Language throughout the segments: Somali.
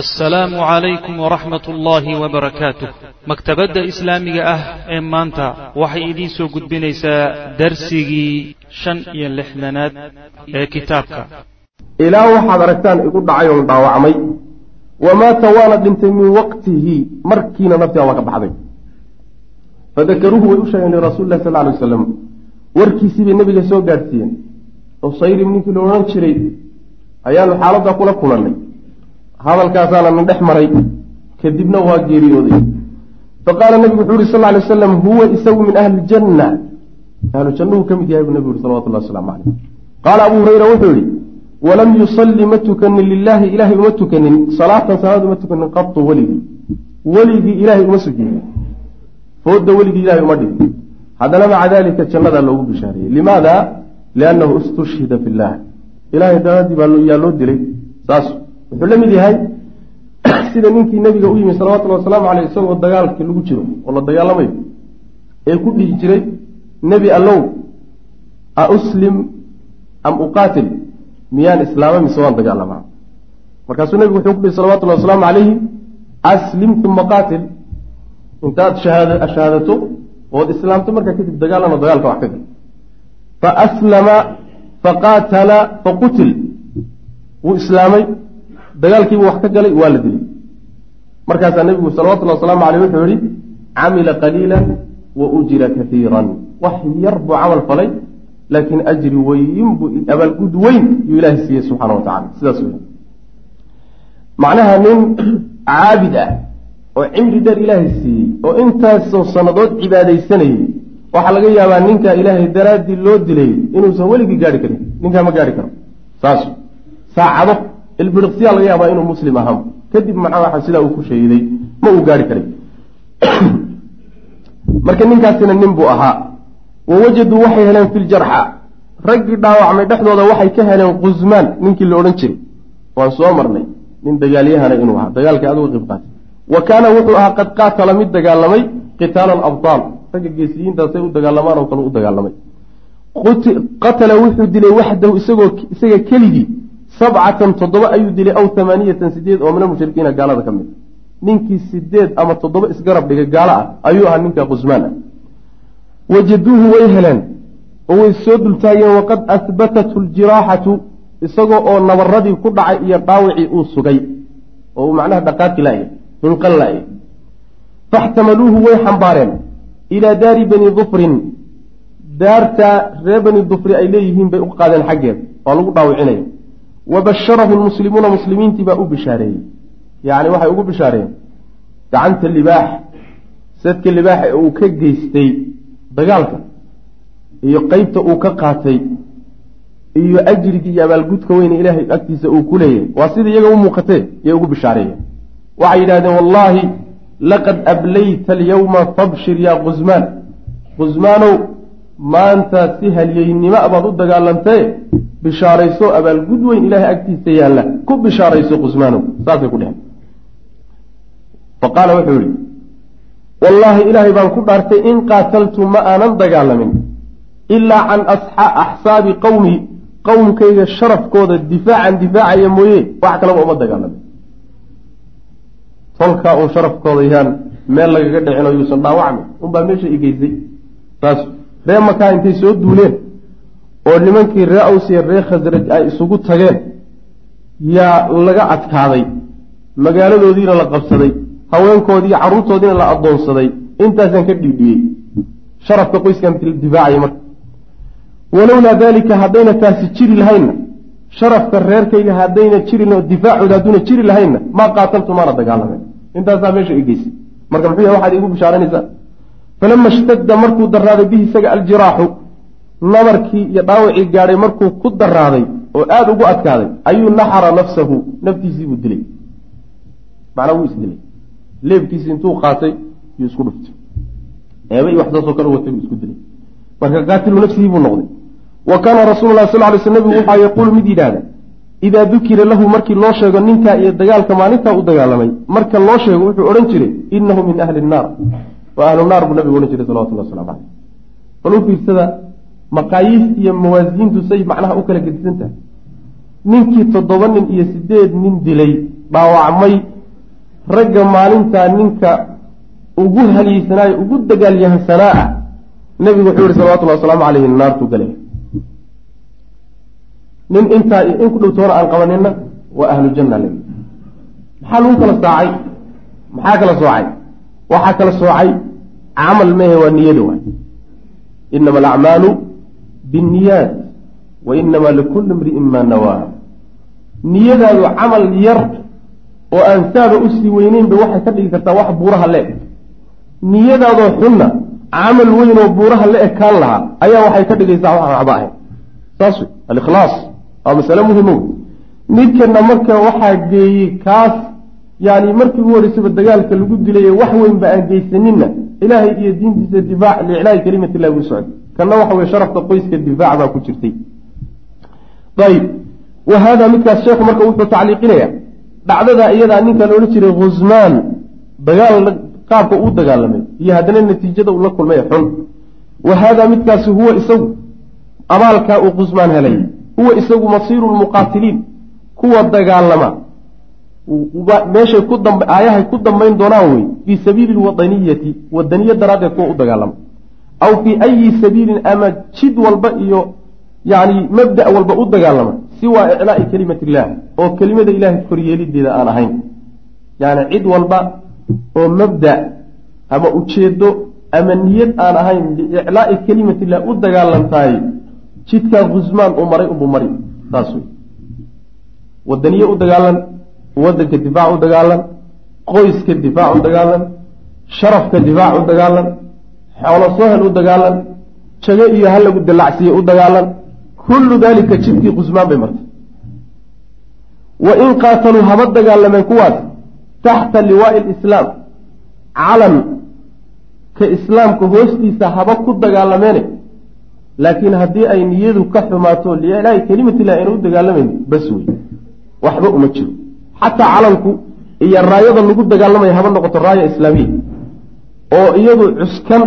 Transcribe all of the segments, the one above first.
assalaamu calaykum waraxmat ullaahi wabarakaatuh maktabadda islaamiga ah ee maanta waxay idiin soo gudbinaysaa darsigii shan iyo lixdanaad ee kitaabka. Ilaa waxaad aragtaan igu dhacay oon dhaawacmay. Wamaata waana dhintay min waqtihi markiina naftiga waa ka baxday. Fadakaruuhu way u sheegeen lirasuuli lah sal alay wasalam warkiisii bay nebiga soo gaadhsiiyeen oo sayrim ninkii la odhan jiray ayaanu xaaladdaa kula kulannay hadalkaasaana na dhex maray kadibna waa geeriyooday. Faqaala nabigu wuxuu yihi sal ly wasalam huwa isagu min ahli janna. Ahlu jannuhu ka mid yahay buu nabigu yuri salawatullah waslamu caleyh qaala abu hurayra wuxuu yihi walam yusalli ma tukanin lilaahi ilaahay uma tukanin salaatan salaad uma tukanin qatu weligii. Weligii ilaahay uma sujuudin fooda weligii ilahay uma dhigin. Haddana maca dalika jannadaa loogu bishaariyey. Limaada? Liannahu istushhida fi llah ilahay daraadii baa yaa loo dilay. Saas wuxuu la mid yahay sida ninkii nabiga u yimi salawatullhi wasalaamu caleyh isagoo dagaalkii lagu jiro oo la dagaalamayo ee ku dhihi jiray nebi allow a uslim am uqaatil? Miyaan islaama mise waan dagaalamaa markaasuu nebigu wuxuu ku dhihi salawatullahi wasalaamu calayhi aslim uma qaatil. Intaad shahaadato ood islaamto markaa kadib dagaalano dagaalka wax ka gal fa aslama faqaatala faqutil wuu islaamay dagaalkiibuu wax ka galay waa la dilay. Markaasaa nebigu salawatullahi wasalaamu caleyh wuxuu yihi camila qaliilan wa ujira kaiiran wax yar buu camal falay laakiin ajri weyn buu abaalgud weyn yuu ilaahay siiyey subxaana wa tacala sidaas wey macnaha nin caabid ah oo cimri dheer ilaahay siiyey oo intaasoo sannadood cibaadaysanayey waxaa laga yaabaa ninkaa ilaahay daraaddii loo dilay inuusan weligii gaari karin. Ninkaa ma gaari karo. Saas. Saacado ilbiriqsiyaa laga yaabaa inuu muslim ahaa kadib macnaha sidaa uu ku sheegiday ma uu gaari karay. Marka ninkaasina nin buu ahaa. Wawajaduu waxay heleen fi ljarxa raggii dhaawacmay dhexdooda waxay ka heleen qusmaan ninkii la odhan jiray. Waan soo marnay nin dagaalyahana inuu ahaa. Dagaalkii adugu qib qaatay wa kaana wuxuu ahaa qad qaatala mid dagaalamay qitaala alabdaal ragga geesiyiintaasay u dagaalamaan oo kale u dagaalamay. Qatala wuxuu dilay waxdahu isagoo isaga keligii sabcatan toddoba ayuu dilay aw amaaniyatan sideed oo mina mushrikiina gaalada ka mid. Ninkii sideed ama toddoba isgarab dhigay gaalo ah ayuu ahaa ninka qusmaan. Ah wajaduuhu way heleen oo way soo dultaageen waqad ahbatathu ljiraaxatu isagoo oo nabaradii ku dhacay iyo dhaawicii uu sugay oo uu macnaha dhaqaaqi laaya hinqan laaya faxtamaluuhu way xambaareen ilaa daari bani dufrin. Daarta ree bani dufri ay leeyihiin bay u qaadeen xaggeeda waa lagu dhaawicinaya wa basharahu lmuslimuuna muslimiintii baa u bishaareeyey yacni waxay ugu bishaareen gacanta libaax sadka libaaxa ee uu ka geystay dagaalka iyo qeybta uu ka qaatay iyo ajriga iyo abaalgudka weyne ilaahay agtiisa uu ku leeyahay waa sida iyaga u muuqatee yay ugu bishaareeyeen waxay yidhahdeen wallaahi laqad ablayta alyawma fabshir yaa qusmaan qusmaanow maanta si halyeynimo baad u dagaalantee bishaarayso abaalgud weyn ilaahay agtiisa yaalla. Ku bishaarayso qusmaanow saasay ku dheheen fa qaala wuxuu yihi wallaahi ilaahay baan ku dhaartay in qaataltu ma aanan dagaalamin ilaa can axsaabi qowmi qowmkayga sharafkooda difaacan difaacaya mooye wax kalaba uma dagaalamin tolkaa uun sharafkooda yaan meel lagaga dhicin oo yuusan dhaawacmin unbaa meesha igeysay saas ree makaa intay soo duuleen oo nimankii ree awsiya ree khasraj ay isugu tageen yaa laga adkaaday magaaladoodiina la qabsaday haweenkoodiiyo carruurtoodiina la addoonsaday intaasaan ka dhiidhiyey sharafka qoyskaan difaacaya marka. Walowlaa daalika haddayna taasi jiri lahaynna sharafka reerkayga haddayna jiri difaacooda hadduuna jiri lahaynna maa qaataltu maana dagaalameen. Intaasaa meesha igeysay marka muxuu yahay waxaad igu bishaaranaysaa falama ishtadda markuu darraaday bihi isaga aljiraaxu nabarkii iyo dhaawacii gaadhay markuu ku darraaday oo aada ugu adkaaday ayuu naxara nafsahu naftiisii buu dilay. Macnaa wuu isdilay. Leebkiisi intuu qaatay yuu isku dhuftay. Eeba iyo waxsaasoo kale watay buu isku dilay. Marka qaatilu nafsihi buu noqday. Wa kaana rasuulu lahi sal ly sl nebigu waxaa yaquulu mid yidhaahda idaa dukira lahu markii loo sheego ninkaa iyo dagaalka maalintaa u dagaalamay marka loo sheego wuxuu odhan jiray inahu min ahli nnaar waa ahlu naar buu nabigu odhan jiray salawatullah waslamu caleyh bal u fiirsada maqaayiista iyo mawaasiintu say macnaha u kala gedisan tahay. Ninkii toddoba nin iyo sideed nin dilay dhaawacmay ragga maalintaa ninka ugu haliyeysanaayo ugu dagaalyahansanaa ah nebigu wuxuu yihi salawatullahi wasalaamu caleyhi naartuu galaya nin intaa in ku dhowtoona aan qabanina waa ahlu janna le maxaa lagu kala saacay? Maxaa kala soocay waxaa kala soocay camal mehe waa niyada waay. Inama alacmaalu binniyaat wa inama likulli imri'in maa nawaa niyadaadu camal yar oo aan saaba u sii weyneynba waxay ka dhigi kartaa wax buuraha le niyadaadoo xunna camal weyn oo buuraha la ekaan lahaa ayaa waxay ka dhigaysaa waxaan waxba ahayn. Saas wey alikhlaas waa masale muhimo midkana marka waxaa geeyey kaas yani markii ugu horeysaba dagaalka lagu dilaye wax weynba aan geysaninna ilaahay iyo diintiisa difaac liiclaahi kalimati illahi buu socday. Kanna waxa weye sharafta qoyska difaac baa ku jirtay. Ayib. Wa hada midkaas sheekhu marka wuxuu tacliiqinaya dhacdada iyadaa ninka la odhan jiray khusmaan dagaal qaabka uu dagaalamay iyo haddana natiijada uu la kulmay xun. Wa haadaa midkaasi huwa isagu abaalkaa uu khusmaan helay huwa isagu masiiru lmuqaatiliin kuwa dagaalama meeshay ku aayahay ku dambayn doonaan wey fii sabiili lwadaniyati wadaniya daraaddeed kuwa u dagaalama aw fii ayi sabiilin ama jid walba iyo yani mabda' walba u dagaalama siwaa iclaa'i kelimati illah oo kelimada ilahay koryeelideeda aan ahayn. Yani cid walba oo mabda ama ujeedo ama niyad aan ahayn liiclaa'i kelimatillah u dagaalantahay jidkaa khusmaan uu maray unbuu mari saas wey wadaniye u dagaalan wadanka difaac u dagaalan qoyska difaac u dagaalan sharafka difaac u dagaalan xoolo sohel u dagaalan jago iyo ha lagu dalacsiye u dagaalan kullu daalika jidkii khusmaan bay martay. Wa in qaataluu haba dagaalameen kuwaas taxta liwaai lislaam calan ka islaamka hoostiisa haba ku dagaalameene. Laakiin haddii ay niyadu ka xumaato liilaahi kelimatillahi ayna u dagaalamayn bas wey waxba uma jiro xataa calanku iyo raayada lagu dagaalamaya haba noqoto raaya islaamiya oo iyadu cuskan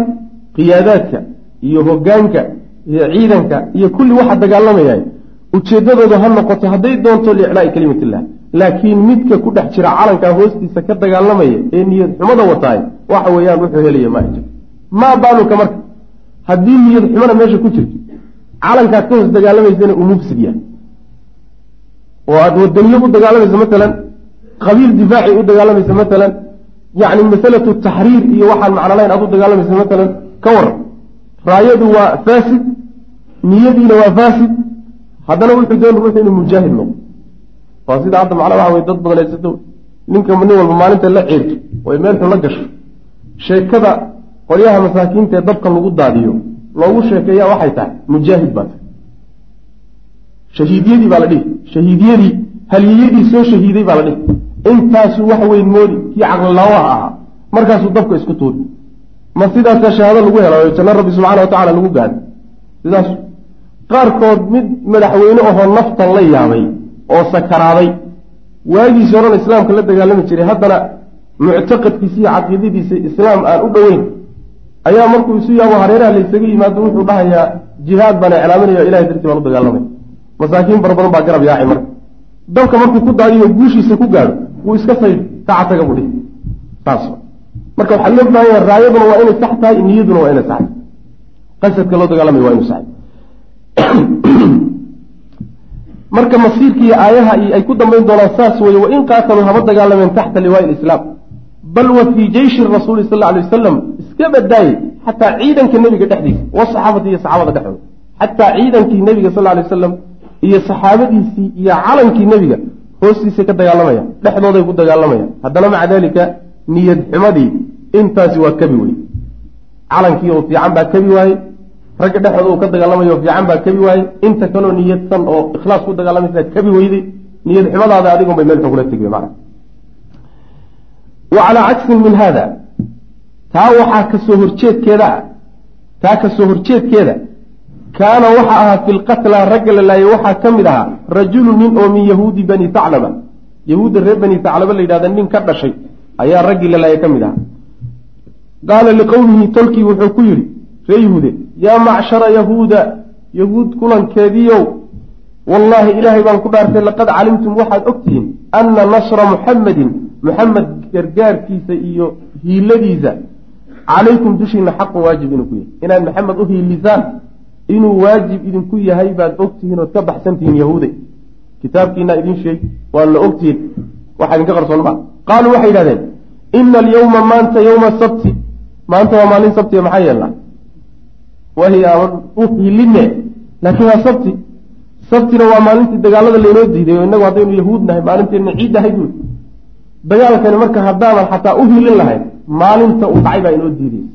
qiyaadaadka iyo hogaanka iyo ciidanka iyo kulli waxa dagaalamaya ujeedadoodu ha noqoto hadday doonto liiclaai kelimatillah laakiin midka ku dhex jira calankaa hoostiisa ka dagaalamaya ee niyad xumada wataay waxa weeyaan wuxuu helaya ma jir maa baaluka marka. Haddii niyad xumana meesha ku jirto calankaad ka hoos dagaalamaysana uu mufsid yahay oo aada wadaniyo u dagaalamaysa matalan qabiil difaaci u dagaalamaysa matalan yacni masalatu taxriir iyo waxaan macno lahayn aad u dagaalamaysa matalan ka waran raayadu waa faasid niyadiina waa faasid. Haddana wuxuu doon ruuxu inuu mujaahid noqdo. Waa sida hadda macnaa waxa wey dad badan haysato ninka nin walba maalinta la ceerto oy meel xun la gasho. Sheekada qolyaha masaakiinta ee dabka lagu daadiyo loogu sheekeeya waxay tahay mujaahid baa tahay. Shahiidiyadii baa la dhihi shahiidiyadii haliyadii soo shahiiday baa la dhihi intaasu wax weyn moodi kii caqlilaawaha ahaa markaasuu dabka isku tuuri. Ma sidaasa shahaado lagu hela janno rabbi subxaana wa tacala lagu gaadhay sidaas. Qaarkood mid madaxweyne ahoo naftan la yaabay oo sakaraaday. Waagiisi horan islaamka la dagaalami jiray haddana muctaqadkiisa iyo caqiidadiisa islaam aan u dhoweyn ayaa markuu isu yaabo hareeraha laysaga yimaado wuxuu dhahayaa jihaad baan iclaaminaya ilahay dartii baan u dagaalamay. Masaakiin fara badan baa garab yaaci marka dabka markuu ku daadiyo guushiisa ku gaadho wuu iska saydi kacataga buu dhihi. Saas marka waxaa loo baahan yahay raayaduna waa inay sax tahay niyaduna waa inay sax tahay. Qasadka loo dagaalamaya waa inuu sax marka masiirkiiyo aayaha ay ku dambayn doonaan saas weye wain qaataluu haba dagaalameen taxta liwaai lislaam bal wa fii jeyshi rasuuli sal lla alay wasalam iska badaaye xataa ciidanka nebiga dhexdiisa wasaxaabati iyo saxaabada dhexdooda. Xataa ciidankii nebiga sal alay wasalam iyo saxaabadiisii iyo calankii nebiga hoostiisay ka dagaalamayaan dhexdooday ku dagaalamayaan haddana maca daalika niyad xumadii intaasi waa kabi wey calankii oo fiican baa kabi waaye ragga dhexdooda uu ka dagaalamayo fiican baa kabi waaye inta kaloo niyadsan oo ikhlaas ku dagaalamaysa kabi weyday niyad xumadaada adigon bay meel xogula tegi mana wa calaa cagsin min haada taa waxaa ka soo horjeedkeeda taa ka soo horjeedkeeda kaana waxa ahaa fi lqatla ragga la laayay waxaa ka mid ahaa rajulu nin oo min yahuudi bani taclaba yahuudda reer bani taclaba la yidhahda nin ka dhashay ayaa raggii la laayay ka mid ahaa. Qaala liqowmihi tolkii wuxuu ku yidhi ree yahuude yaa macshara yahuuda yahuud kulankeediiow wallaahi ilaahay baan ku dhaartay laqad calimtum waxaad ogtihiin anna nasra muxamedin muxamed gargaarkiisa iyo hiiladiisa calaykum dushiina xaqun waajib inuu ku yahay inaad maxamed u hiilisaan inuu waajib idinku yahay baad ogtihiin ood ka baxsantihiin yahuude kitaabkiinaa idiin sheeg waan la ogtihiin. Waxaa idinka qarsoon maa qaaluu waxay yidhahdeen ina alyawma maanta yowma sabti. Maanta waa maalin sabtiga maxaa yeelnaa wahi aan u hiiline laakiin waa sabti. Sabtina waa maalintii dagaalada laynoo diiday oo innagu haddaynu yahuud nahay maalinteena ciid ahay buui dagaalkani marka haddaanan xataa u hilin lahayn maalinta uu dhacay baa inoo diidaysa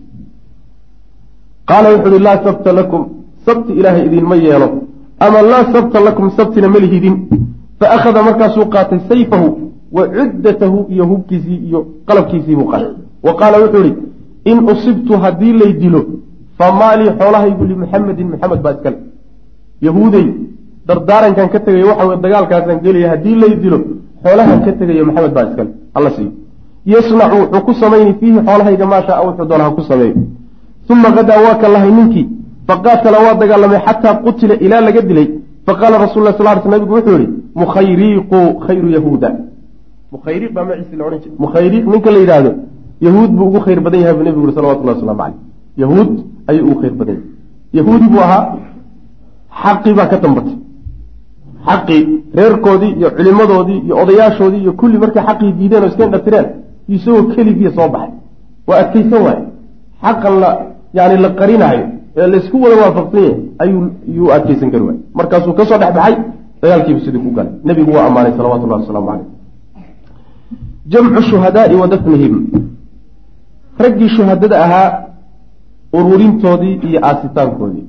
qaala wuxu uhi laa sabta lakum sabti ilaahay idinma yeelo ama laa sabta lakum sabtina ma lihidin. Fa akhada markaasuu qaatay sayfahu wa cuddatahu iyo hubkiisii iyo qalabkiisii buu qaatay wa qaala wuxuu ihi in usibtu haddii lay dilo fa maalii xoolahaygu limuxamedin maxamed baa iskale. Yahuudey dardaarankan ka tegaya waxa wey dagaalkaasaan gelaya haddii lay dilo xoolahan ka tegayo maxamed baa iskale. Alla siiyo yasnacu wuxuu ku samayni fiihi xoolahayga maashaa wuxuu doona ha ku sameeyo uma qadaa waa ka lahay ninkii faqaatala waa dagaalamay xataa qutila ilaa laga dilay. Faqaala rasul lah sal l sl nabigu wuxuu yihi mukhayriiqu khayru yahuuda. Mukhayriiq baa magaciisi la odhan jira mukhayriiq ninka la yidhaahdo yahuud buu ugu khayr badan yahay buu nebigu uri salawatullahi waslamu caleyh yahuud ayuu ugu khayr badan yahay. Yahuudi buu ahaa xaqii baa ka dambatay. Xaqii reerkoodii iyo culimadoodii iyo odayaashoodii iyo kulli markay xaqii diideen oo iska indhatireen isagoo keligiiya soo baxay. Waa adkaysan waaye. Xaqan la yani la qarinaayo ee laysku wada waafaqsan yahay ayuu yuu adkaysan kari waay markaasuu ka soo dhex baxay dagaalkiibu sidii ku galay. Nebigu waa ammaanay salawatullahi wasalaamu caleyh jamcu shuhadaai wa dafnihim. Raggii shuhadada ahaa ururintoodii iyo aasitaankoodii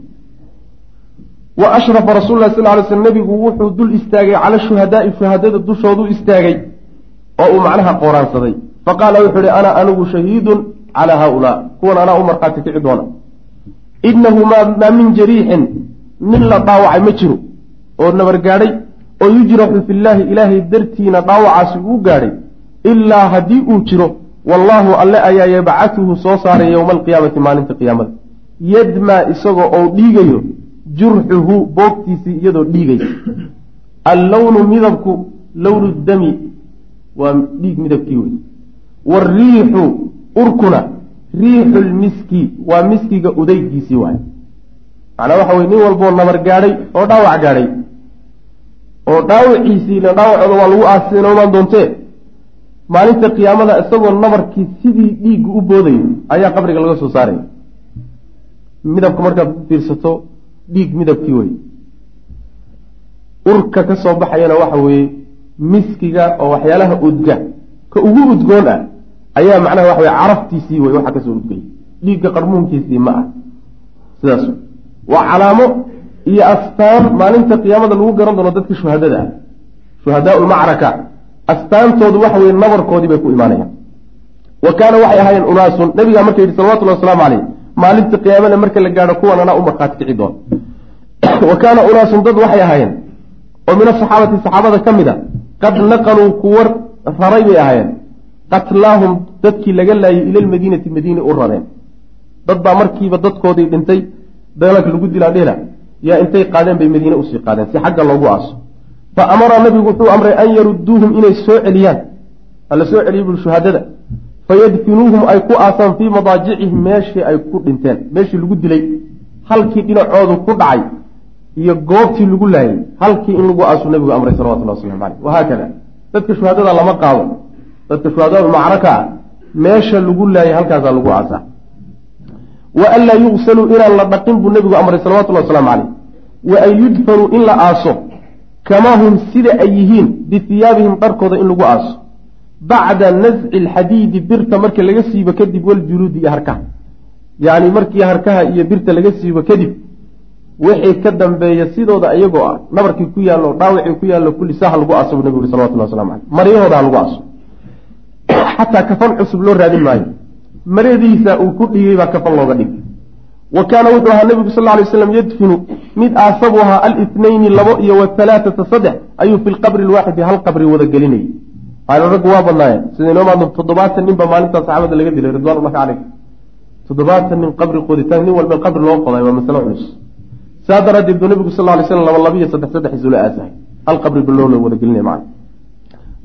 wa ashrafa rasul lah sal ly sl nebigu wuxuu dul istaagay cala shuhadaai shuhadada dushoodu istaagay oo uu macnaha qooraansaday faqaala wuxuu ihi ana anigu shahiidun calaa haaulaa. Kuwan anaa u markhaati kici doona inahu maa min jariixin nin la dhaawacay ma jiro oo nabargaadhay oo yujraxu fillaahi ilaahay dartiina dhaawacaasi uu gaadhay ilaa haddii uu jiro wallaahu alle ayaa yabcatuhu soo saaray yowma alqiyaamati maalinta qiyaamada yadmaa isagoo ou dhiigayo jurxuhu boogtiisii iyadoo dhiigaysa allownu midabku lownu dami waa dhiig midabkii wey wariixu urkuna riixu lmiski waa miskiga udaygiisii waay. Macnaa waxa weye nin walboo nabar gaadhay oo dhaawac gaadhay. Oo dhaawaciisii ila dhaawacooda waa lagu aasinomaan doontee. Maalinta qiyaamada isagoo nabarkii sidii dhiiggu u boodayo ayaa qabriga laga soo saaraya midabka markaad fiirsato dhiig midabkii wey urka ka soo baxayana waxa weeye miskiga oo waxyaalaha udga ka ugu udgoon ah ayaa macnaha waxa weye caraftiisii wey waxa ka soo udgay dhiigga qarmuunkiisii ma ah. Sidaas. Waa calaamo iyo astaan maalinta qiyaamada lagu garan doono dadka shuhadada ah. Shuhadaa lmacraka astaantoodu waxa weye nabarkoodii bay ku imaanayaan. Wa kaana waxay ahaayeen unaasun. Nabigaa marka yidhi salawatullahi wasalaamu caleyh maalinta qiyaamada marka la gaadho kuwan anaa u markhaati kici doon. Wa kaana unaasun dad waxay ahaayeen. Oo min asaxaabati saxaabada ka mid a qad naqaluu kuwa raray bay ahaayeen qatlaahum dadkii laga laayay ila lmadiinati madiina u rareen dad baa markiiba dadkoodii dhintay dagaalka lagu dilaa dhela yaa intay qaadeen bay madiine u sii qaadeen si xagga loogu aaso. Fa amara nabigu wuxuu amray an yarudduuhum inay soo celiyaan. Hala soo celiyo bul shuhadada fayadfinuuhum ay ku aasaan fii madaajicihim meeshii ay ku dhinteen meeshii lagu dilay. Halkii dhinacoodu ku dhacay iyo goobtii lagu laayay halkii in lagu aasu nabigu amray salawatullah waslamu caleyh wahaakada dadka shuhadada lama qaado dadka shuhadada macraka meesha lagu laayay halkaasaa lagu aasaa wa an laa yugsaluu inaan la dhaqin buu nebigu amray salawatullahi wasalaamu caleyh wa an yudfanuu in la aaso kamaa hum sida ay yihiin bihiyaabihim dharkooda in lagu aaso bacda nasci alxadiidi birta marka laga siibo kadib waljuluudi iyo harkaha yacni markii harkaha iyo birta laga siibo kadib wixii ka dambeeya sidooda iyagoo ah nabarkii ku yaallo dhaawacii ku yaallo kulli saaha lagu aaso buu nebigu uri salawatullah waslamu caleyh maryahooda ha lagu aaso xataa kafan cusub loo raadin maayo. Maradiisa uu ku dhigay baa kafan looga dhigay. Wa kaana wuxuu ahaa nebigu sal ly slam yadfinu mid aasabu ahaa alitnayni labo iyo wahalaaata saddex ayuu fi lqabri lwaaxidi hal qabri wada gelinayay. Aana raggu waa badnaayeen sida inoo maadno? Toddobaatan nin baa maalintaa saxaabada laga dilay ridwan ullahi caleyh toddobaatan nin qabri qoditaan nin walba qabri loo qoday waa masalo culus saa daraaddeed buu nabigu sal lay slam laba labiyo saddex saddex isula aasahay. Hal qabri baloo la wada gelinaya macana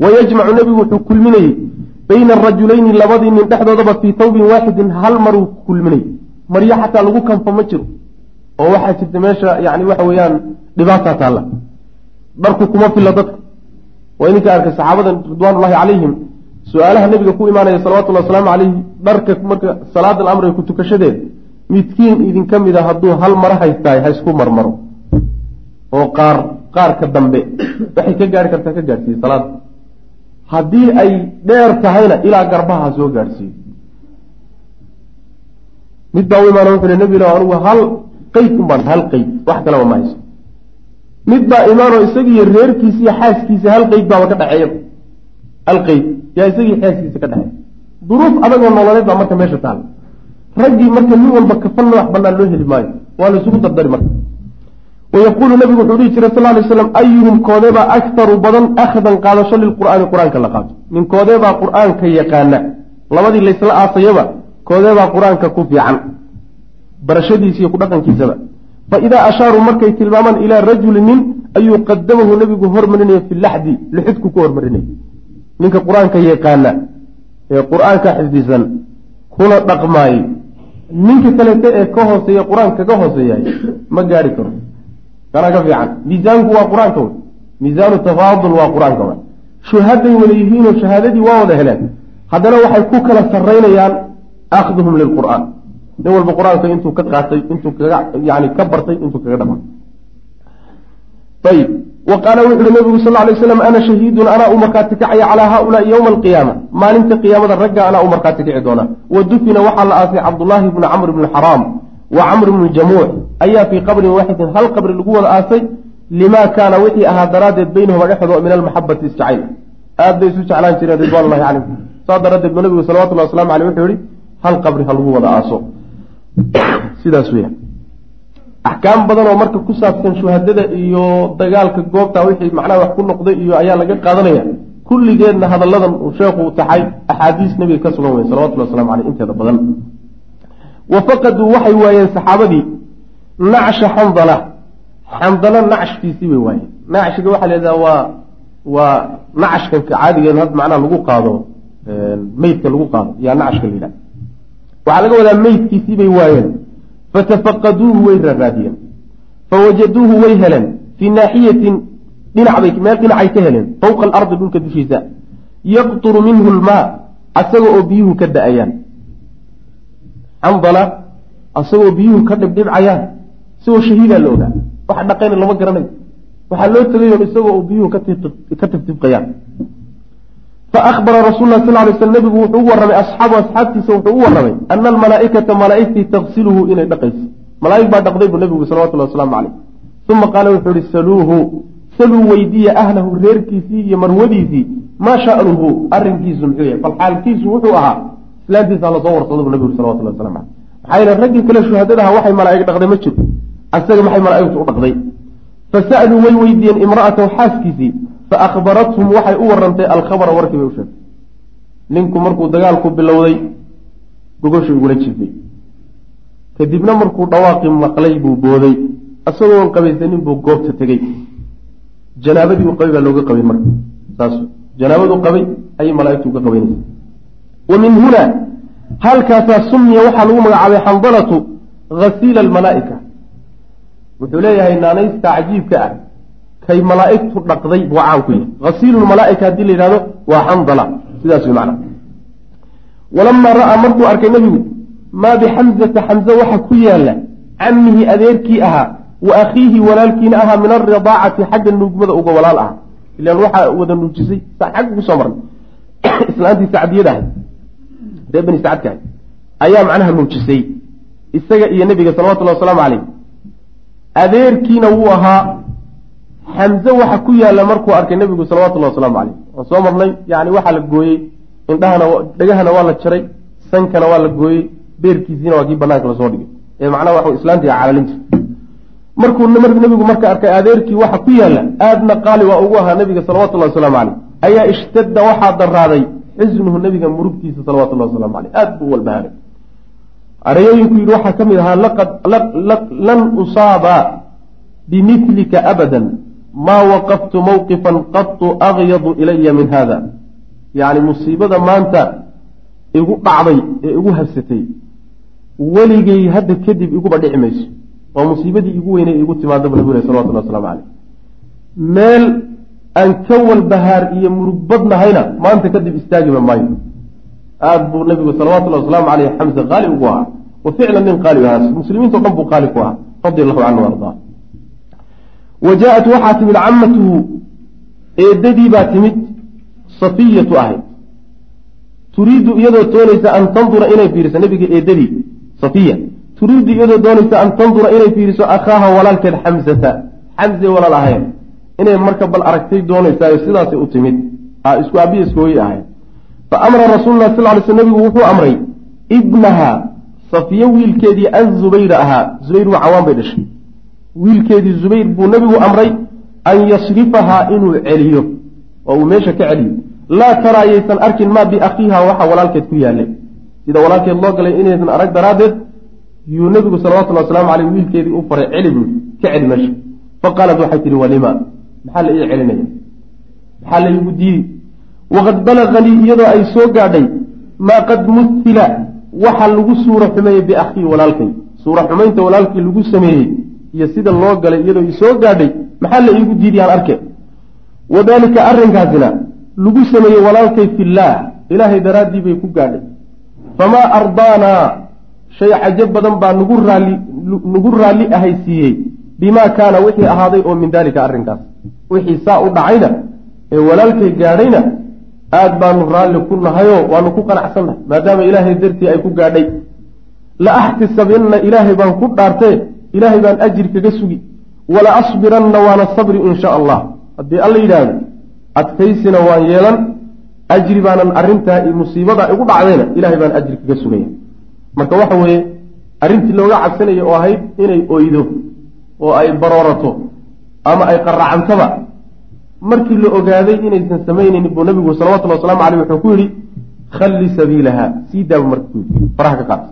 wayajmacu nebigu wuxuu kulminayey bayna arajulayni labadii nin dhexdoodaba fii tawbin waaxidin hal maruu kulminayey maryo xataa lagu kanfo ma jiro. Oo waxaa jirta meesha yani waxa weeyaan dhibaataa taalla. Dharku kuma filla dadka. Waa idinka arkay saxaabada ridwaanullahi calayhim su'aalaha nebiga ku imaanaya salawatullahi wasalaamu calayhi dharka marka salaadan amriga ku tukashadeeda midkiin idinka mid a hadduu hal maro haystaay ha isku marmaro. Oo qaar qaarka dambe. Waxay ka gaari kartaa ka gaadhsiiye salaada haddii ay dheer tahayna ilaa garbaha ha soo gaadhsiiyo mid baa u imaana wuxu nebi ila anugu hal qeyd un baan hal qeyd wax kaleba ma hayso mid baa imaanoo isagiiyo reerkiisa iyo xaaskiisa hal qeyd baaba ka dhexeeya hal qeyd yaa isagii xaaskiisa ka dhexeeya duruuf adagoo nololeed baa marka meesha taala raggii marka nin walba kafan madax banaan loo heli maayo waa la isugu dardari marka wayaquulu nabigu wuxuu dhihi jiray sal ly slam ayuhum koodeebaa aktaru badan akhdan qaadasho lilqur'aani qur'aanka la qaato nin koodeebaa qur'aanka yaqaana labadii laysla aasayaba koodeebaa qur'aanka ku fiican barashadiisa iyo ku dhaqankiisaba fa idaa ashaaruu markay tilmaamaan ilaa rajuli nin ayuu qadamahu nebigu hormarinaya fi laxdi lixidku ku hormarinaya ninka qur'aanka yaqaana ee qur'aanka xifdisan kuna dhaqmaayey ninka kalete ee ka hooseeya qur'aan kaga hooseeyahay ma gaari karo kana ka fiican. Miisaanku waa qur'aanka wey miisaanu tafaadul waa qur'aanka w shuhaday wada yihiinoo shahaadadii waa wada heleen. Haddana waxay ku kala saraynayaan akhduhum lilqur'aan nin walba qur'aanka intuu ka qaatay intuu kaga yani ka bartay intuu kaga dhama ayib wa qaala wuxu uhi nabigu sal lay slam ana shahiidun anaa u markhaati kacaya calaa haaulaai yowma alqiyaama. Maalinta qiyaamada ragga anaa u markhaati kici doona wa dufina waxaa la aasay cabdullaahi bni camr bni xaraam wa camr bni jamuuc ayaa fii qabrin waaxidin hal qabri lagu wada aasay limaa kaana wixii ahaa daraaddeed baynahuma dhexdoo min almaxabati isjacayl aad bay isu jeclaan jireen ridwanullahi calayhim. Saa daraaddeed ba nabigu salawatullahi waslamu aleyh wuxuu yihi hal qabri ha lagu wada aaso. Sidaas weya axkaam badan oo marka ku saabsan shuhadada iyo dagaalka goobta wixii macnaha wax ku noqday iyo ayaa laga qaadanaya kulligeedna hadalladan sheekhu taxay axaadiis nebiga ka sugan wey salawatullah waslamu aleyh inteeda badan wa faqaduu waxay waayeen saxaabadii nacsha xandala xandala nacshkiisii bay waayeen. Nacshiga waxaa layidhaha waa waa nacshkanka caadigeed had macnaha lagu qaado meydka lagu qaado. Yaa nacshka la yidhaha waxaa laga wadaa meydkiisii bay waayeen. Fatafaqaduuhu way raaraadiyeen fawajaduuhu way heleen. Fii naaxiyatin dhinacbay meel dhinacay ka heleen. Fowqa alardi dhulka dushiisa. Yaqturu minhu lmaa asaga oo biyuhu ka da'ayaan xandala asagoo biyuhu ka dhibdhibcayaan isagoo shahiidaa la ogaa waxa dhaqayna lama garanayo waxaa loo tegayoon isagoo oo biyuhu ka tiftifqayaan faahbara rasul lah sal lay sl nabigu wuxuu u warramay asxaabu asxaabtiisa wuxuu u warramay ana almalaaikata malaaigtii taqsiluhu inay dhaqayso. Malaaig baa dhaqday buu nabigu salawatullah waslamu caleyh uma qaala wuxuu ihi saluuhu saluu weydiya ahlahu reerkiisii iyo marwadiisii maa sha'nuhu arrinkiisu muxuu yahay. Bal xaalkiisu wuxuu ahaa islaantiisa la soo warsada bu nabigu salawatullah waslamu caleyh maxaa yeele raggii kale shuhadadaha waxay malaaig dhaqday ma jiro. Asaga maxay malaaigtu u dhaqday? Fasa'aluu way weydiiyeen imra'atahu xaaskiisii. Faahbarathum waxay u warantay alkhabara warkii bay u sheegtay. Ninku markuu dagaalku bilowday gogosha igula jifay kadibna markuu dhawaaqii maqlay buu booday. Isagoon qabaysanin buu goobta tegey janaabadii uu qabay baa looga qabay marka. Saas janaabaduu qabay ayay malaaigtu uga qabaynaysa wa min huna halkaasaa sumiya waxaa lagu magacaabay xandalatu hasiila almalaa'ika wuxuu leeyahay naanaysta cajiibka ah kay malaaigtu dhaqday buu caan ku yahay hasiilulmalaaika haddii la yidhahdo waa xandala sidaas way macna walamaa ra'aa markuu arkay nebigu maa bixamzata xamze waxa ku yaalla camihi adeerkii ahaa wa akhiihi walaalkiina ahaa min alridaacati xagga nuugmada uga walaal aha ilaan waxaa wada nuujisay xagga ku soo marnay islaantii sacdiyada ahay ree bani sacadka ayaa macnaha nuujisay isaga iyo nebiga salawatullahi wasalaamu caleyh adeerkiina wuu ahaa xamze waxa ku yaalla markuu arkay nebigu salawatullahi wasalaamu caleyh waan soo marnay yani waxaa la gooyey indhahana dhegahana waa la jaray sankana waa la gooyey beerkiisiina waa kii banaanka la soo dhigay. Ee macnaha wa islaantiga calalin jirta markuu nebigu marka arkay adeerkii waxa ku yaalla aadna qaali waa ugu ahaa nebiga salawatullahi wasalaamu caleyh ayaa ishtadda waxaa daraaday xisnuhu nebiga murugtiisa salawatullahi waslamu caleyh aad buu u walbahaaray arayooyinku yidhi waxaa ka mid ahaa lan usaaba bimilika abadan. Maa waqaftu mawqifan qatu agyadu ilaya min hada yacni musiibada maanta igu dhacday ee igu habsatay weligay hadda kadib iguba dhici mayso. Waa musiibadii igu weynay igu timaadaba nabigu leh salawatullah waslamu caleyh meel aan ka walbahaar iyo murug badnahayna maanta kadib istaagiba maayo. Aada buu nabigu salawatullahi wasalaamu caleyh xamse qaali ugu ahaa. Wa ficlan nin qaali ahaa. Muslimiinto dhan buu qaali ku ahaa radi allahu canhu ardaa. Wa jaa-at waxaa timid camatuhu eedadii baa timid safiyatu ahayd. Turiidu iyadoo doonaysa an tandura inay fiiriso nabiga eedadii safiya. Turiidu iyadoo doonaysa an tandura inay fiiriso akhaaha walaalkeed xamsata. Xamse walaal ahayn inay marka bal aragtay doonaysaayo sidaasay u timid. Isku aabiya iskooyi ahayd. Fa amara rasuululah sal ly sl nabigu wuxuu amray ibnaha safiye wiilkeedii azubayra ahaa. Zubayr waa cawaan bay dhashay. Wiilkeedii zubayr buu nabigu amray an yasrifahaa inuu celiyo. Oo uu meesha ka celiyo. Laa taraa yaysan arkin maa biakhiiha waxa walaalkeed ku yaalay sida walaalkeed loo galay inaysan arag daraaddeed yuu nabigu salawatullhi wasalaamu caleyh wiilkeedii u faray celi buu ka celi meesha. Faqaalat waxay tihi walima maxaa la ii celinaya maxaa la iigu diidi waqad balaganii iyadoo ay soo gaadhay maa qad muhila waxa lagu suura xumeeyey biakhii walaalkay. Suura xumaynta walaalkii lagu sameeyey iyo sida loo galay iyadoo i soo gaadhay maxaa la iigu diidi aan arke wadaalika arrinkaasina lagu sameeyey walaalkay fillaah ilaahay daraaddii bay ku gaadhay. Famaa ardaanaa shay cajo badan baa nagu raalli nagu raalli ahaysiiyey bimaa kaana wixii ahaaday oo min daalika arrinkaas wixii saa u dhacayna ee walaalkay gaadhayna aad baanu raalli ku nahayoo waanu ku qanacsannahay maadaama ilaahay dartii ay ku gaadhay. La axtisabinna ilaahay baan ku dhaartee ilaahay baan ajir kaga sugi. Wala asbiranna waana sabri in sha allah. Haddii alla yidhaahdo adkaysina waan yeelan ajri baanan arrintaa musiibada igu dhacdayna ilahay baan ajri kaga sugaya. Marka waxa weeye arrintii looga cabsanaya oo ahayd inay oydo oo ay baroorato ama ay qaracantaba markii la ogaaday inaysan samaynaynin buu nabigu salawatulli waslamu aleyh wuxuu ku yidhi khalli sabiilaha sii daabu marka ku yidhi faraha ka qaad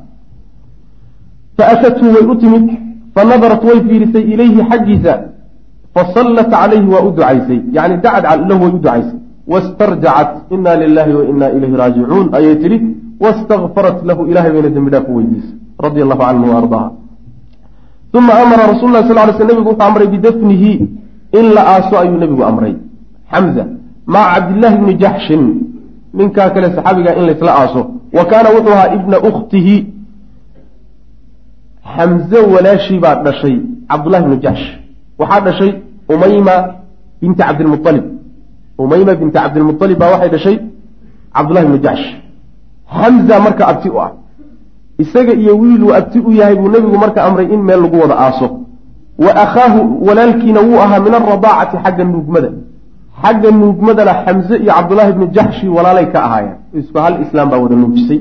fa atathu way u timid fa nadarat way fiirisay ilayhi xaggiisa fasallat calayhi waa u ducaysay yani dacad lahu way u ducaysay. Wastarjacat ina lilahi wa ina ilayhi raajicuun ayay tidhi wastakfarat lahu ilahay bayna dembi dhaaf u weydiisay radia allahu canhu wa ardaaha uma amara rasul lah sal ly sl nebigu wuxuu amray bidafnihi. In la aaso ayuu nebigu amray. Xamza maca cabdillaahi bni jaxshin ninkaa kale saxaabiga in laysla aaso. Wa kaana wuxuu ahaa ibna ukhtihi. Xamze walaashii baa dhashay cabdullahi bni jaxsh waxaa dhashay umayma binti cabdilmualib umayma binti cabdilmualib baa waxay dhashay cabdullahi bni jaxsh xamza marka abti u ah isaga iyo wiiluu abti u yahay buu nebigu marka amray in meel lagu wada aaso. Wa akhaahu walaalkiina wuu ahaa min alradaacati xagga nuugmada. Xagga nuugmadana xamse iyo cabdullaahi bni jaxshi walaalay ka ahaayeen. Isku hal islaam baa wada nuujisay.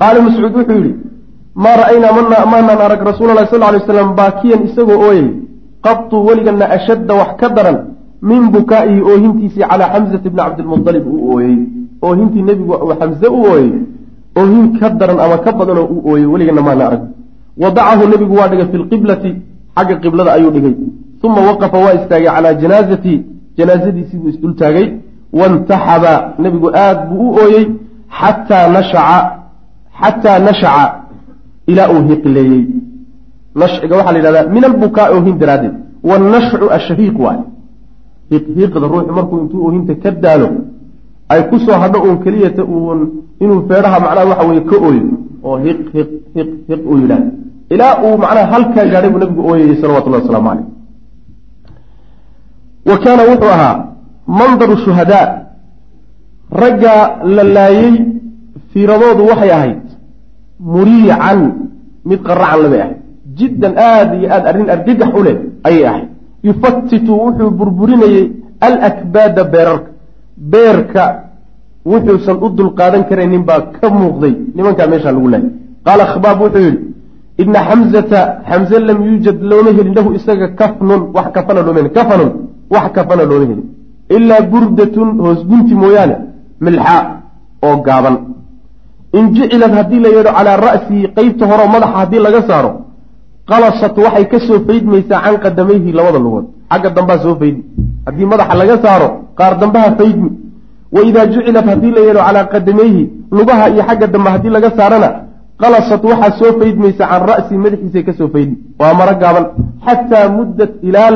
Qaala mascuud wuxuu yidhi maa ra'aynaa maanaan arag rasuula lahi sal lay slam baakiyan isagoo ooyey qatu weligana ashadda wax ka daran min bukaa'ihi oohintiisii calaa xamsati bni cabdilmualib uu ooyey. Oohintii nebigu xamse u ooyey oohin ka daran ama ka badanoo uu ooyey weligana maana arag. Wadacahu nebigu waa dhigay fi lqiblati xagga qiblada ayuu dhigay. Uma waqafa waa istaagay calaa janaazati janaazadiisii buu isdul taagay wantaxaba nebigu aad buu u ooyey xataa nashaca xataa nashaca ilaa uu hiqleeyey. Nashciga waxaa la yidhahdaa min albukaa oohin daraaddeed. Wannashcu ashahiiq waay. Hiiqda ruuxu markuu intuu oohinta ka daalo ay ku soo hadho uun keliyata uun inuu feedhaha macnaha waxa weye ka ooyo oo hiq hiq hiq hiq uu yidhahda ilaa uu macnaha halkaa gaadhay buu nabigu ooyayey salawatullahi wasalaamu caleyh wa kaana wuxuu ahaa mandaru shuhadaa. Ragga la laayey fiiradoodu waxay ahayd muriican mid qaracan labay ahayd jiddan aada iyo aada arrin argagax u leh ayay ahayd. Yufatitu wuxuu burburinayey alakbaada beerarka beerka wuxuusan u dulqaadan karaynin baa ka muuqday. Nimankaa meeshaa lagu laayay qaala khabaab wuxuu yidhi ina xamzata xamze lam yuujad looma helin lahu isaga kafnun wax kafana looma helin kafanun wax kafana looma helin. Ilaa burdatun hoos gunti mooyaane milxaa oo gaaban. In jicilad haddii la yeedho calaa ra'sihi qeybta horeo madaxa haddii laga saaro qalasat waxay ka soo faydmaysaa can qadamayhi labada lugood xagga dambaa soo faydmi haddii madaxa laga saaro qaar dambaha faydmi wa idaa jucilat haddii la yeelo calaa qadamayhi lugaha iyo xagga dambe haddii laga saarana qalasat waxaa soo faydmaysa can ra'si madaxiisay ka soo faydmi waa maro gaaban. Xataa muddat ilaa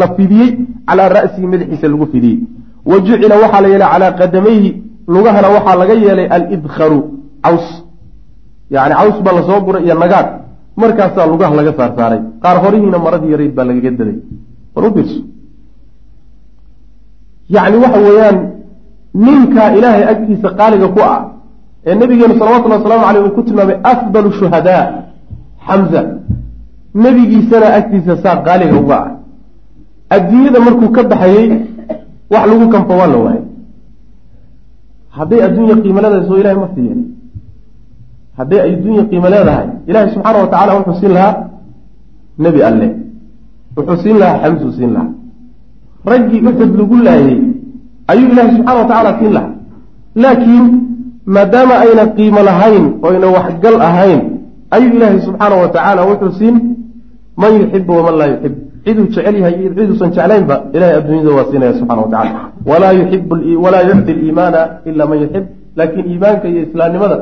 la fidiyey calaa ra'sihi madaxiisa lagu fidiyey. Wa jucila waxaa la yeelay calaa qadamayhi lugahana waxaa laga yeelay alidkharu caws. Yani caws baa la soo guray iyo nagaad. Markaasaa lugaha laga saarsaaray qaar horihiina maradii yarayd baa lagaga daday war u fiirso yacni waxa weeyaan ninkaa ilaahay agtiisa qaaliga ku ah ee nabigeenu salawatullhi wasalaamu caleyh uu ku tilmaamay afdalu shuhadaa xamza nebigiisana agtiisa saa qaaliga uga ah. Adduunyada markuu ka baxayey wax lagu kanfo waa la waayay. Hadday adduunya qiimo leedahay soo ilahay ma siiyen hadday adduunya qiimo leedahay ilahay subxaana wa tacala wuxuu siin lahaa nebi alle wuxuu siin lahaa xamsuu siin lahaa. Raggii uxud lagu laayey ayuu ilaahay subxana wa tacaala siin lahaa. Laakiin maadaama ayna qiimo lahayn oo ayna waxgal ahayn ayuu ilaahay subxaana wa tacaala wuxuu siin man yuxibu waman laa yuxib ciduu jecel yahay iyo ciduusan jeclaynba ilahay adduunyada waa siinaya subxana wa tacala walaa yucdi liimaana ila man yuxib laakiin iimaanka iyo islaamnimada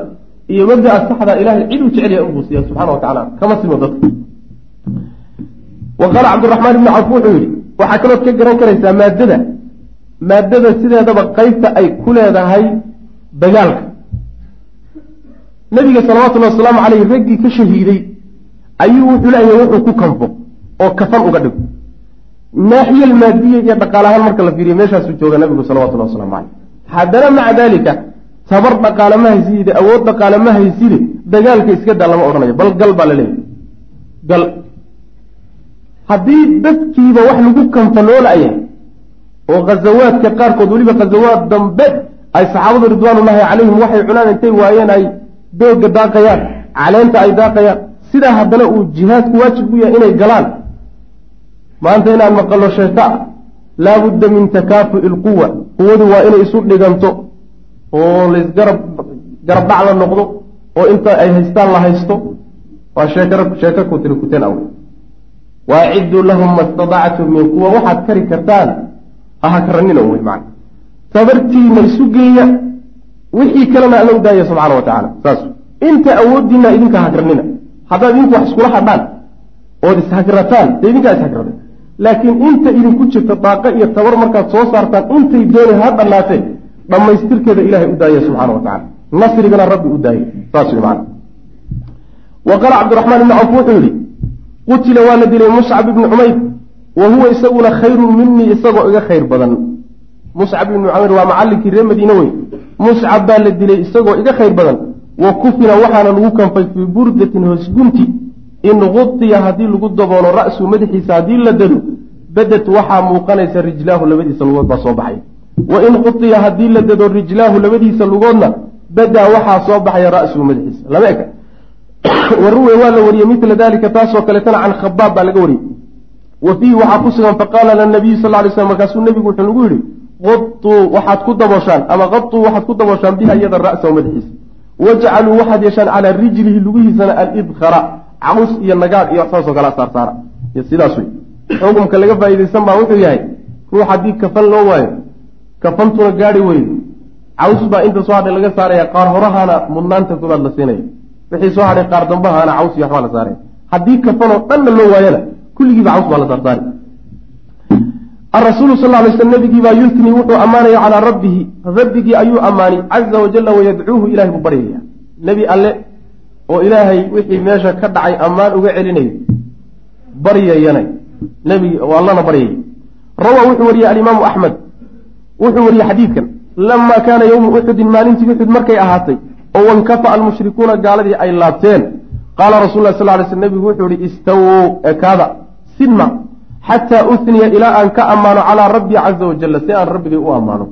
iyo mabdaa saxda ilahay ciduu jecel yahay unbuu siiya subxana wa tacala kama simo dadka wa qaala cabdiraxmaan ibni cawf wuxuu yihi waxaa kalood ka garan karaysaa maadada maadada sideedaba qeybta ay ku leedahay dagaalka. Nabiga salawatullahi wasalaamu caleyh raggii ka shahiiday ayuu wuxuu leeyahay wuxuu ku kanfo oo kafan uga dhigo. Naaxiya almaadiya iyo dhaqaalahaan marka la fiiriyo meeshaasuu jooga nabigu salawatullahi waslamu caleyh haddana maca daalika tabar dhaqaale ma hayside awood dhaqaale ma hayside dagaalka iska daa lama odhanayo. Bal gal baa la leeyahy gal haddii dadkiiba wax lagu kanfa loo la-yahay oo khazawaadka qaarkood weliba khazawaad dambe ay saxaabadu ridwaanullaahi calayhim waxay cunaan intay waayeen ay doogga daaqayaan caleenta ay daaqayaan. Sidaa haddana uu jihaadku waajib u yahay inay galaan. Maanta inaan maqallo sheeko ah laabudda min takaafu'i ilquwa quwadu waa inay isu dhiganto oo laysgarab garab dhac la noqdo oo inta ay haystaan la haysto. Waa sheekar sheeko ku tiri kuteen aw waacidduu lahum ma stadactum min quwa waxaad kari kartaan ahakranina wey macana tabartiina isu geeya wixii kalena alla daaya subxana wa tacala saas inta awooddiina idinka hakranina haddaad idinku wax iskula hadhaan ood ishagrataan dee idinkaa ishagrada laakiin inta idinku jirta daaqo iyo tabar markaad soo saartaan intay dooni ha dhannaatee dhammaystirkeeda ilahay u daaya subxana wa tacala nasrigana rabbi u daaya saas wey macana wa qaala cabdiraxmaan ibni cawf wuxuu yihi qutila waa la dilay muscab ibni cumayr wa huwa isaguna khayrun minii isagoo iga khayr badan. Muscab ibni cumayr waa macallinkii reer madiine wey muscab baa la dilay isagoo iga khayr badan. Wa kufina waxaana lagu kanfay fii burdatin hoosgunti in gudiya haddii lagu daboolo ra'su madaxiisa haddii la dado badad waxaa muuqanaysa rijlaahu labadiisa lugood baa soo baxay. Wa in gudiya haddii la dado rijlaahu labadiisa lugoodna badaa waxaa soo baxaya ra'suhu madaxiisa. Lama eka waruwe waa la wariyey mila dalika taasoo kaleetana can khabaab baa laga wariyey. Wa fiihi waxaa ku sugan faqaala lanabiyu sal lay slam markaasuu nebigu wuxuu nagu yihi qaduu waxaad ku dabooshaan ama qaduu waxaad ku dabooshaan biha iyada ra'sahu madaxiisa. Wajcaluu waxaad yeeshaan calaa rijlihi lugihiisana alidkhara caws iyo nagaad iyo saasoo kala saarsaara. Sidaas wey. Xukumka laga faa'iidaysan baa wuxuu yahay ruux haddii kafan loo waayo kafantuna gaari weydo caws baa inta soo hadhay laga saaraya qaar horahaana mudnaanta koobaad la siinaya wixii soo hadhay qaar dambahaana caws iyo waxbaa la saaraya haddii kafanoo dhanna loo waayana kulligiiba caws baa la saarsaari arasuulu sal lay sl nabigii baa wuxuu ammaanaya calaa rabbihi. Rabbigii ayuu ammaani caza wajalla wayadcuuhu ilahay buu baryaya nebi alle oo ilaahay wixii meesha ka dhacay ammaan uga celinayo baryayana nebi allana baryaya rawaa wuxuu wariyey alimaamu axmed wuxuu wariyey xadiidkan. Lamaa kaana yowmu uxudin maalintii uxud markay ahaatay oo wankafa almushrikuuna gaaladii ay laabteen. Qaala rasul lah sal lay sl nebigu wuxuu yihi istawow ekaada sinma xataa uhniya ilaa aan ka ammaano calaa rabbii caza wajalla si aan rabbigay u ammaano.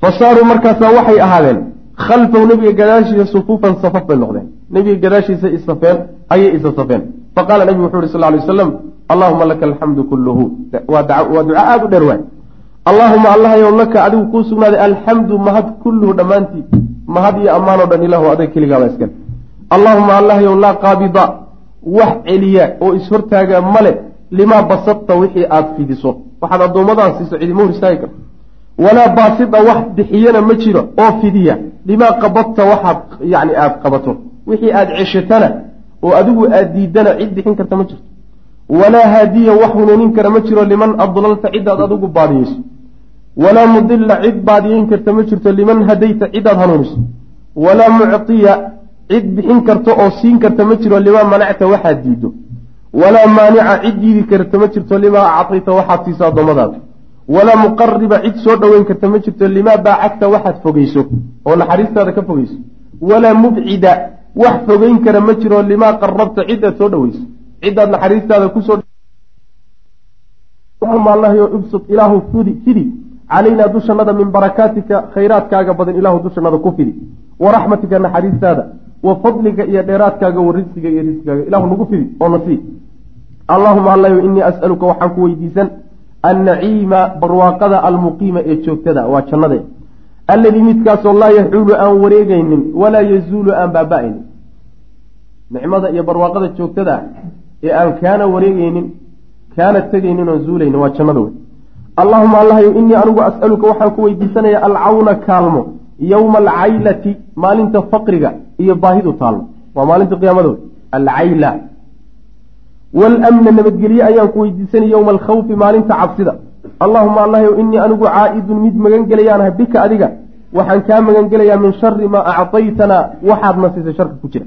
Fa saaruu markaasaa waxay ahaadeen khalfahu nebiga gadaashiisa sufuufan safaf bay noqdeen. Nebiga gadaashiisa isafeen ayay isa safeen. Faqaala nebigu wuxuu yihi sal lay waslam allahuma laka alxamdu kulluhu. Waa duca aada u dheer waay. Allaahuma allahayow laka adigu kuu sugnaaday alxamdu mahad kulluhu dhammaantii mahad iyo ammaanoo dhan ilahu adag keligaaba iskale allaahuma allahayow laa qaabida wax celiya oo ishortaaga male limaa basadta wixii aada fidiso waxaad addoommadaas siiso cidima hor istaagi karto. Walaa baasida wax bixiyana ma jiro oo fidiya limaa qabadta waxaad yani aada qabato. Wixii aada ceshatana oo adigu aada diidana cid bixin karta ma jirto. Walaa haadiya wax hunuunin kara ma jiro liman adlalta cidaad adigu baadiyeyso walaa mudila cid baadiyeyn karta ma jirto liman hadayta cidaad hanuuniso walaa muctiya cid bixin karta oo siin karta ma jiro limaa manacta waxaad diido walaa maanica cid diidi karta ma jirto limaa acطayta waxaad siiso addoommadaada walaa muqariba cid soo dhoweyn karta ma jirto limaa baacagta waxaad fogeyso oo naxariistaada ka fogeyso walaa mubcida wax fogeyn kara ma jiro limaa qarabta cidaad soo dhoweyso cidaad naxariistaada ku soo ibsud ilaahu fidi calaynaa dushanada min barakaatika khayraadkaaga badan ilaahu dushanada ku fidi wa raxmatika naxariistaada wa fadliga iyo dheeraadkaaga wa risqiga iyo risqigaaga ilahu nagu fidi oo nasii allahuma allayo inii as'aluka waxaan ku weydiisan annaciima barwaaqada almuqiima ee joogtada waa jannade alladii midkaasoo laa yaxuulu aan wareegaynin walaa yazuulu aan baaba-aynin nicmada iyo barwaaqada joogtada ee aan kaana wareegaynin kaana tegaynin oon zuulaynin waa jannada wey allahuma allahyo inii anigu as'aluka waxaan ku weydiisanaya alcawna kaalmo yowma alcaylati maalinta faqriga iyo baahidu taallo. Waa maalinta qiyaamada wey alcayla. Waalamna nabadgelye ayaan ku weydiisanaya yowma alkhawfi maalinta cabsida. Allahuma allahyow inii anigu caa-idun mid magan gelayaanahay bika adiga waxaan kaa magan gelayaa min shari maa acطaytanaa waxaad na siisay sharka ku jira.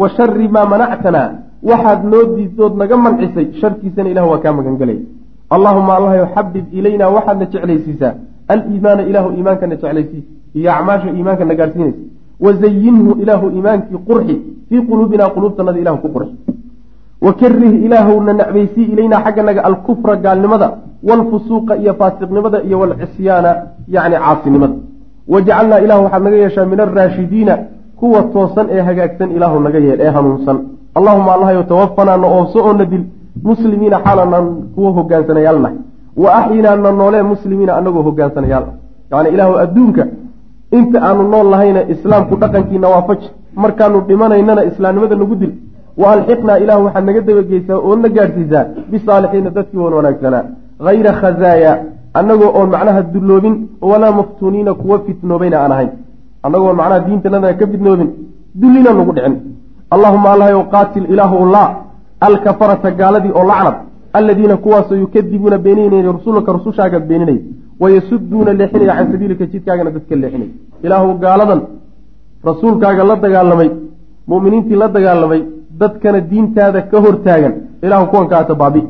Wa shari maa manactanaa waxaad noo diidood naga mancisay sharkiisana ilah waa kaa magan gelaya allahuma allahyow xabib ilaynaa waxaadna jeclaysiisaa aliimaana ilaahu iimaankana jeclaysii iyo acmaasha iimaankana gaadhsiinaysa wazayinhu ilaahu iimaankii qurxi. Fii quluubina quluubtanada ilahu ku qurxi. Wakarih ilaahowna nacbaysii ilaynaa xagganaga alkufra gaalnimada. Waalfusuuqa iyo faasiqnimada iyo walcisyaana yacni caasinimada. Wajcalnaa ilahu waxaad naga yeeshaa min alraashidiina kuwa toosan ee hagaagsan ilaahu naga yeel ee hanuunsan allahuma allahyo tawafanaa na oobso oo na dil muslimiina xaalanaan kuwa hogaansanayaalnahay wa axyinaa na noolee muslimiina anagoo hogaansanayaal yani ilaahu adduunka inta aanu nool lahayna islaamku dhaqankiina waafaji markaanu dhimanaynana islaamnimada nagu dil. Wa alxiqnaa ilahu waxaad naga dabageysaa oo na gaadhsiisaa bisaalixiina dadkii wan wanaagsanaa hayra khazaaya annagoo oon macnaha dulloobin. Walaa maftuuniina kuwa fitnoobayna aan ahayn. Annagoon macnaha diintanada ka fitnoobin. Dullina nagu dhicin allahuma allahyow qaatil ilaahu la alkafarata gaaladii oo lacnad alladiina kuwaasoo yukadibuuna beeninaya rusulaka rusushaaga beeninaya wayasuduuna leexinaya can sabiilika jidkaagana dadka leexinaya ilaahu gaaladan rasuulkaaga la dagaalamay mu'miniintii la dagaalamay dadkana diintaada ka hortaagan. Ilahu kuwan kaata baabi.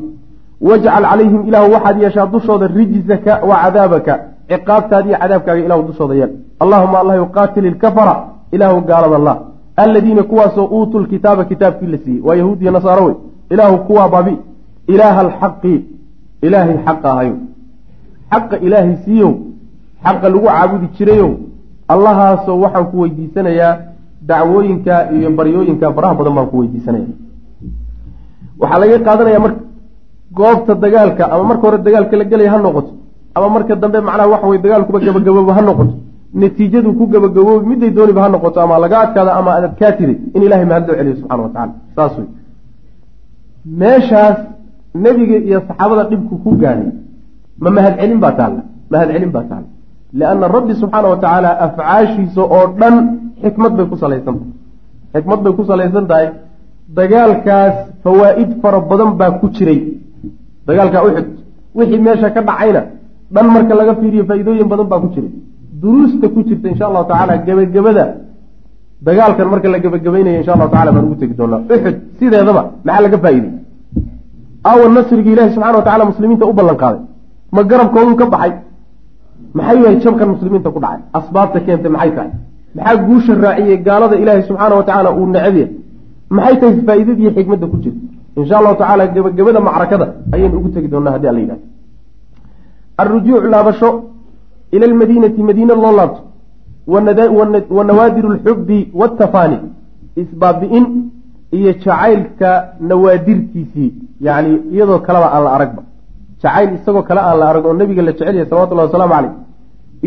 Wajcal calayhim ilaahu waxaad yeeshaa dushooda rijzaka wa cadaabaka ciqaabtaada iyo cadaabkaaga ilahu dushooda yeel. Allahuma allah yuqaatil ilkafara ilaahu gaalada la alladiina kuwaasoo uutuu lkitaaba kitaabkii la siiyey waa yahuud iyo nasaaro wey ilaahu kuwaa baabi ilaaha alxaqi ilaahay xaqa ahayo xaqa ilaahay siiyow xaqa lagu caabudi jirayow allahaasoo waxaan ku weydiisanayaa dacwooyinka iyo baryooyinka faraha badan baan ku weydiisanaya waxaa laga qaadanaya marka goobta dagaalka ama marka hore dagaalka la gelaya ha noqoto ama marka dambe macnaha waxa weye dagaalkuba gabagabooba ha noqoto natiijadu ku gabagaboobi miday dooniba ha noqoto ama laga adkaada ama aad adkaa tiday in ilahay mahad loo celiyo subxana wa tacala saas wey meeshaas nebiga iyo saxaabada dhibku ku gaadhay ma mahadcelin baa taalla mahadcelin baa taalla. Lianna rabbi subxaana wa tacaala afcaashiisa oo dhan xikmad bay ku salaysan tahay. Xikmad bay ku salaysan tahay. Dagaalkaas fawaa'id fara badan baa ku jiray. Dagaalkaa uxud wixii meesha ka dhacayna dhan marka laga fiiriyo faa-iidooyin badan baa ku jiray duruusta ku jirta insha allahu tacaala gebagabada. Dagaalkan marka la gebagabaynaya insha allahu tacala baan ugu tegi doonaa. Uxud sideedaba maxaa laga faa-iidey nasrigii ilahi subxana wa tacala muslimiinta u ballan qaaday. Ma garabkooduu ka baxay? Maxay yahay jabkan muslimiinta ku dhacay? Asbaabta keentay maxay tahay? Maxaa guusha raaciyey gaalada ilaahi subxaana wa tacaala uu necbiya? Maxay tahay faa-iidadiiyo xikmadda ku jirta? Insha allahu tacaala gebagabada macrakada ayaynu ugu tegi doonaa haddi alla yidhahdo alrujuuc laabasho ila almadiinati madiina loo laabto wa nawaadiru alxubbi waatafaani isbaabi-in iyo jacaylka nawaadirtiisii yacni iyadoo kaleba aan la aragba jacayl isagoo kale aan la arag oo nabiga la jecelyahay salawatullahi wasalaamu caleyh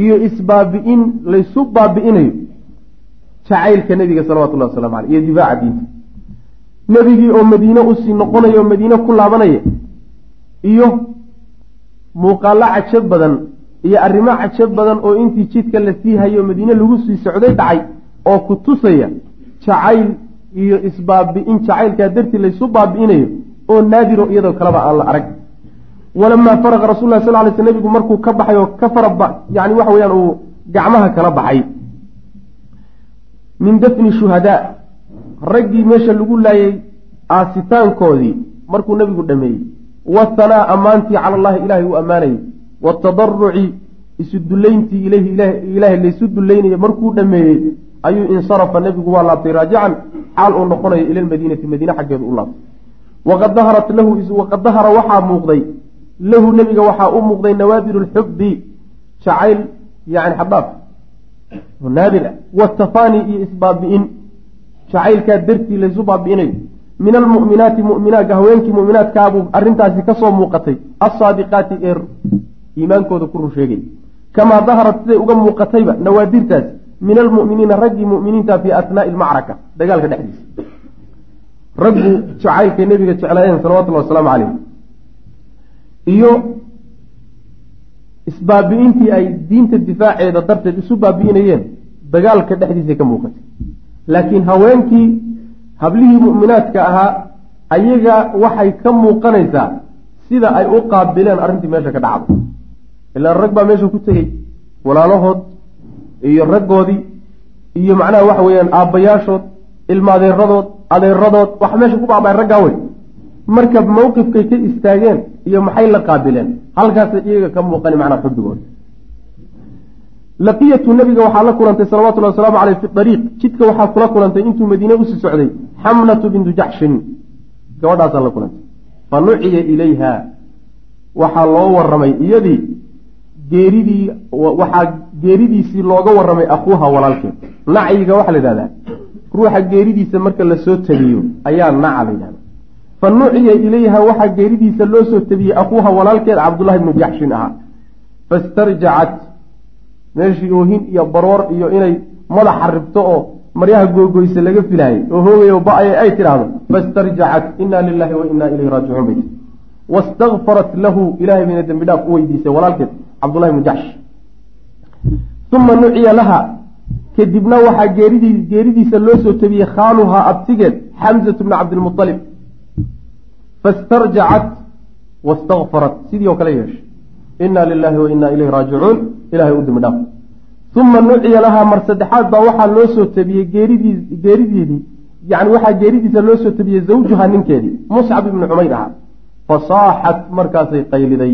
iyo isbaabi-in laysu baabi'inayo jacaylka nebiga salawatullahi waslamu caleyh iyo difaaca diinta nebigii oo madiine u sii noqonaya oo madiine ku laabanaya iyo muuqaallo cajab badan iyo arrimo cajab badan oo intii jidka la sii hayo madiine lagu sii socday dhacay oo ku tusaya jacayl iyo isbaabi-in jacaylkaa dartii laysu baabi'inayo oo naadiro iyadoo kaleba aan la arag. Walamaa faraqa rasul lah sal lay sl nebigu markuu ka baxay oo ka faraba yani waxa weyaan uu gacmaha kala baxay. Min dafni shuhadaa raggii meesha lagu laayay aasitaankoodii markuu nebigu dhameeyey. Wahanaa ammaantii cala allahi ilaahay uu ammaanayay watadaruci isu dullayntii ilayhi ilaahay laysu dullaynaya markuu dhameeyey ayuu insarafa nebigu waa laabtay raajican xaal uu noqonayo ila lmadiinati madiine xaggeedu u laabtay. Waqad daharat lahu waqad dahara waxaa muuqday lahu nebiga waxaa u muuqday nawaadir lxubbi jacayl yani xadaaf naadir watafani iyo isbaabi'in jacaylkaa dartii laysu baabi'inayo min almu'minaati mu'minaatka haweenkii mu'minaadkaabuu arrintaasi ka soo muuqatay alsaadiqaati ee iimaankooda ku run sheegay kamaa daharat siday uga muuqatayba nawaadirtaasi min almu'miniina raggii mu'miniinta fii asnaai almacraka dagaalka dhexdiisa. Raggu jacaylkay nebiga jeclaayeen salawatullahi wasalaamu caleyh iyo isbaabi'intii ay diinta difaaceeda darteed isu baabi'inayeen dagaalka dhexdiisay ka muuqatay. Laakiin haweenkii hablihii mu'minaadka ahaa ayaga waxay ka muuqanaysaa sida ay u qaabileen arrintii meesha ka dhacday ilaan rag baa meesha ku tegey walaalahood iyo raggoodii iyo macnaha waxa weeyaan aabbayaashood ilma adeeradood adeeradood wax meesha ku baabay raggaa wey marka mawqifkay ka istaageen iyo maxay la qaabileen? Halkaasay iyaga ka muuqani macnaa xubigooda laqiyatu nabiga waxaa la kulantay salawatullahi wasalaamu caleyh fi ariiq jidka waxaa kula kulantay intuu madiine u sii socday xamnatu bintu jaxshin. Gabadhaasaa la kulantay. Fa nuciya ilayha. Waxaa loo waramay iyadii geeridii waxaa geeridiisii looga waramay akuuha walaalkeed. Nacyiga waxaa la yidhahdaa ruuxa geeridiisa marka la soo tabiyo ayaa naca la yidhahda fa nuciya ilayha waxaa geeridiisa loo soo tabiyey akuuha walaalkeed cabdullahi bnu jaxshin ahaa. Fastarjacat meeshii oohin iyo baroor iyo inay madaxa ribto oo maryaha googoysa laga filaayay oo hoogayo ba'ay ay tidhaahdo fastarjacat inna lilahi wa inna ilayhi raajicuun bay wastakfarat lahu ilahay bayna dembi dhaaf u weydiisay walaalkeed cabdullahi bnu jaxsh uma nuciya laha. Kadibna waxaa geeridii geeridiisa loo soo tabiyey khaaluhaa abtigeed xamzatu bni cabdilmualib fastarjacat wastakfarat sidii oo kale yeeshay inna lilahi wa inna ilayhi raajicuun ilahay u dembi dhaaf uma nuciya lahaa mar saddexaad baa waxaa loo soo tabiyey geerideedii yani waxaa geeridiisa loo soo tabiyey zawjuha ninkeedii muscab ibni cumayr ahaa. Fasaaxat markaasay qayliday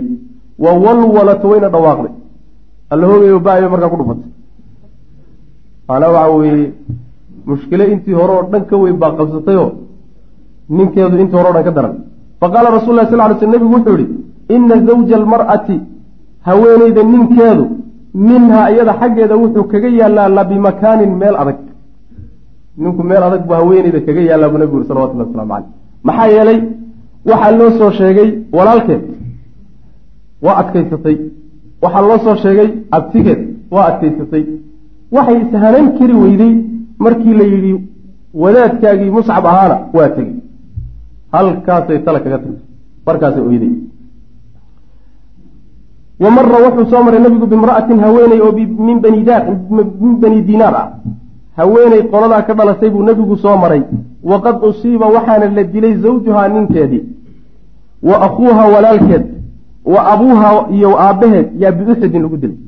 wa walwalat wayna dhawaaqday. Alla hoogayo ba-yo markaa ku dhufatay. Maanaa waxa weeye mushkile intii hore oo dhan ka weyn baa qabsatayoo ninkeedu intii hore o dhan ka daran. Faqaala rasul lah sal ly sl nebigu wuxuu yihi ina zawja almar'ati haweeneyda ninkeedu minhaa iyada xaggeeda wuxuu kaga yaallaa la bimakaanin meel adag ninku meel adag buu haweeneyda kaga yaallaa buu nebigu yuri salawatullah waslamu caleyh maxaa yeelay waxaa loo soo sheegay walaalkeed waa adkaysatay. Waxaa loo soo sheegay abtigeed waa adkaysatay. Waxay ishanan kari weyday markii la yidhi wadaadkaagii muscab ahaana waa tegey halkaasay tala kaga tagtay. Markaasay oyday wa mara wuxuu soo maray nabigu bimra'atin haweeney oo min bani min bani dinaar. Ah haweeney qoladaa ka dhalasay buu nebigu soo maray. Waqad usiiba waxaana la dilay zawjuhaa ninkeedii. Wa akhuuha walaalkeed wa abuuha iyo aabbaheed yaa biuxudin lagu dilay.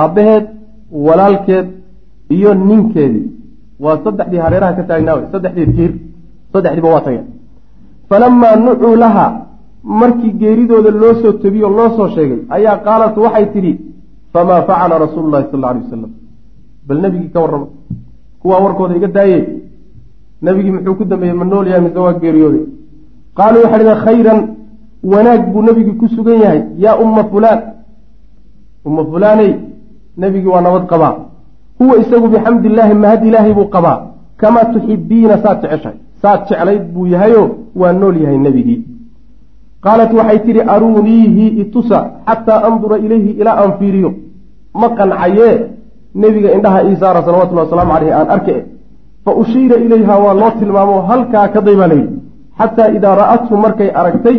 Aabbaheed walaalkeed iyo ninkeedii waa saddexdii hareeraha ka taagnaawe saddexdii tiir saddexdiiba waa tageen falamaa nucuu laha markii geeridooda loo soo tebiyo loo soo sheegay ayaa qaalat waxay tidhi famaa facala rasuulu llahi sal alla alay wasalam bal nebigii ka warrama. Kuwaa warkooda iga daayey nebigii muxuu ku dambeeyey ma nool yahay mise waa geeriyooday. Qaaluu waxay dhaheen khayran wanaag buu nebigii ku sugan yahay yaa umma fulaan. Umma fulaaney nebigii waa nabad qabaa. Huwa isagu bixamdi illaahi mahad ilaahay buu qabaa? Kamaa tuxibiina saad jeceshahay. Saad jeclayd buu yahayo waa nool yahay nebigii qaalat waxay tidhi aruuniihi itusa xataa andura ilayhi ilaa aan fiiriyo. Ma qancayee? Nebiga indhaha ii saara salawatullahi wasalaamu caleyhi aan arke fa ushiira ilayha waa loo tilmaamo halkaa ka day baa layidhi xataa idaa ra'athu markay aragtay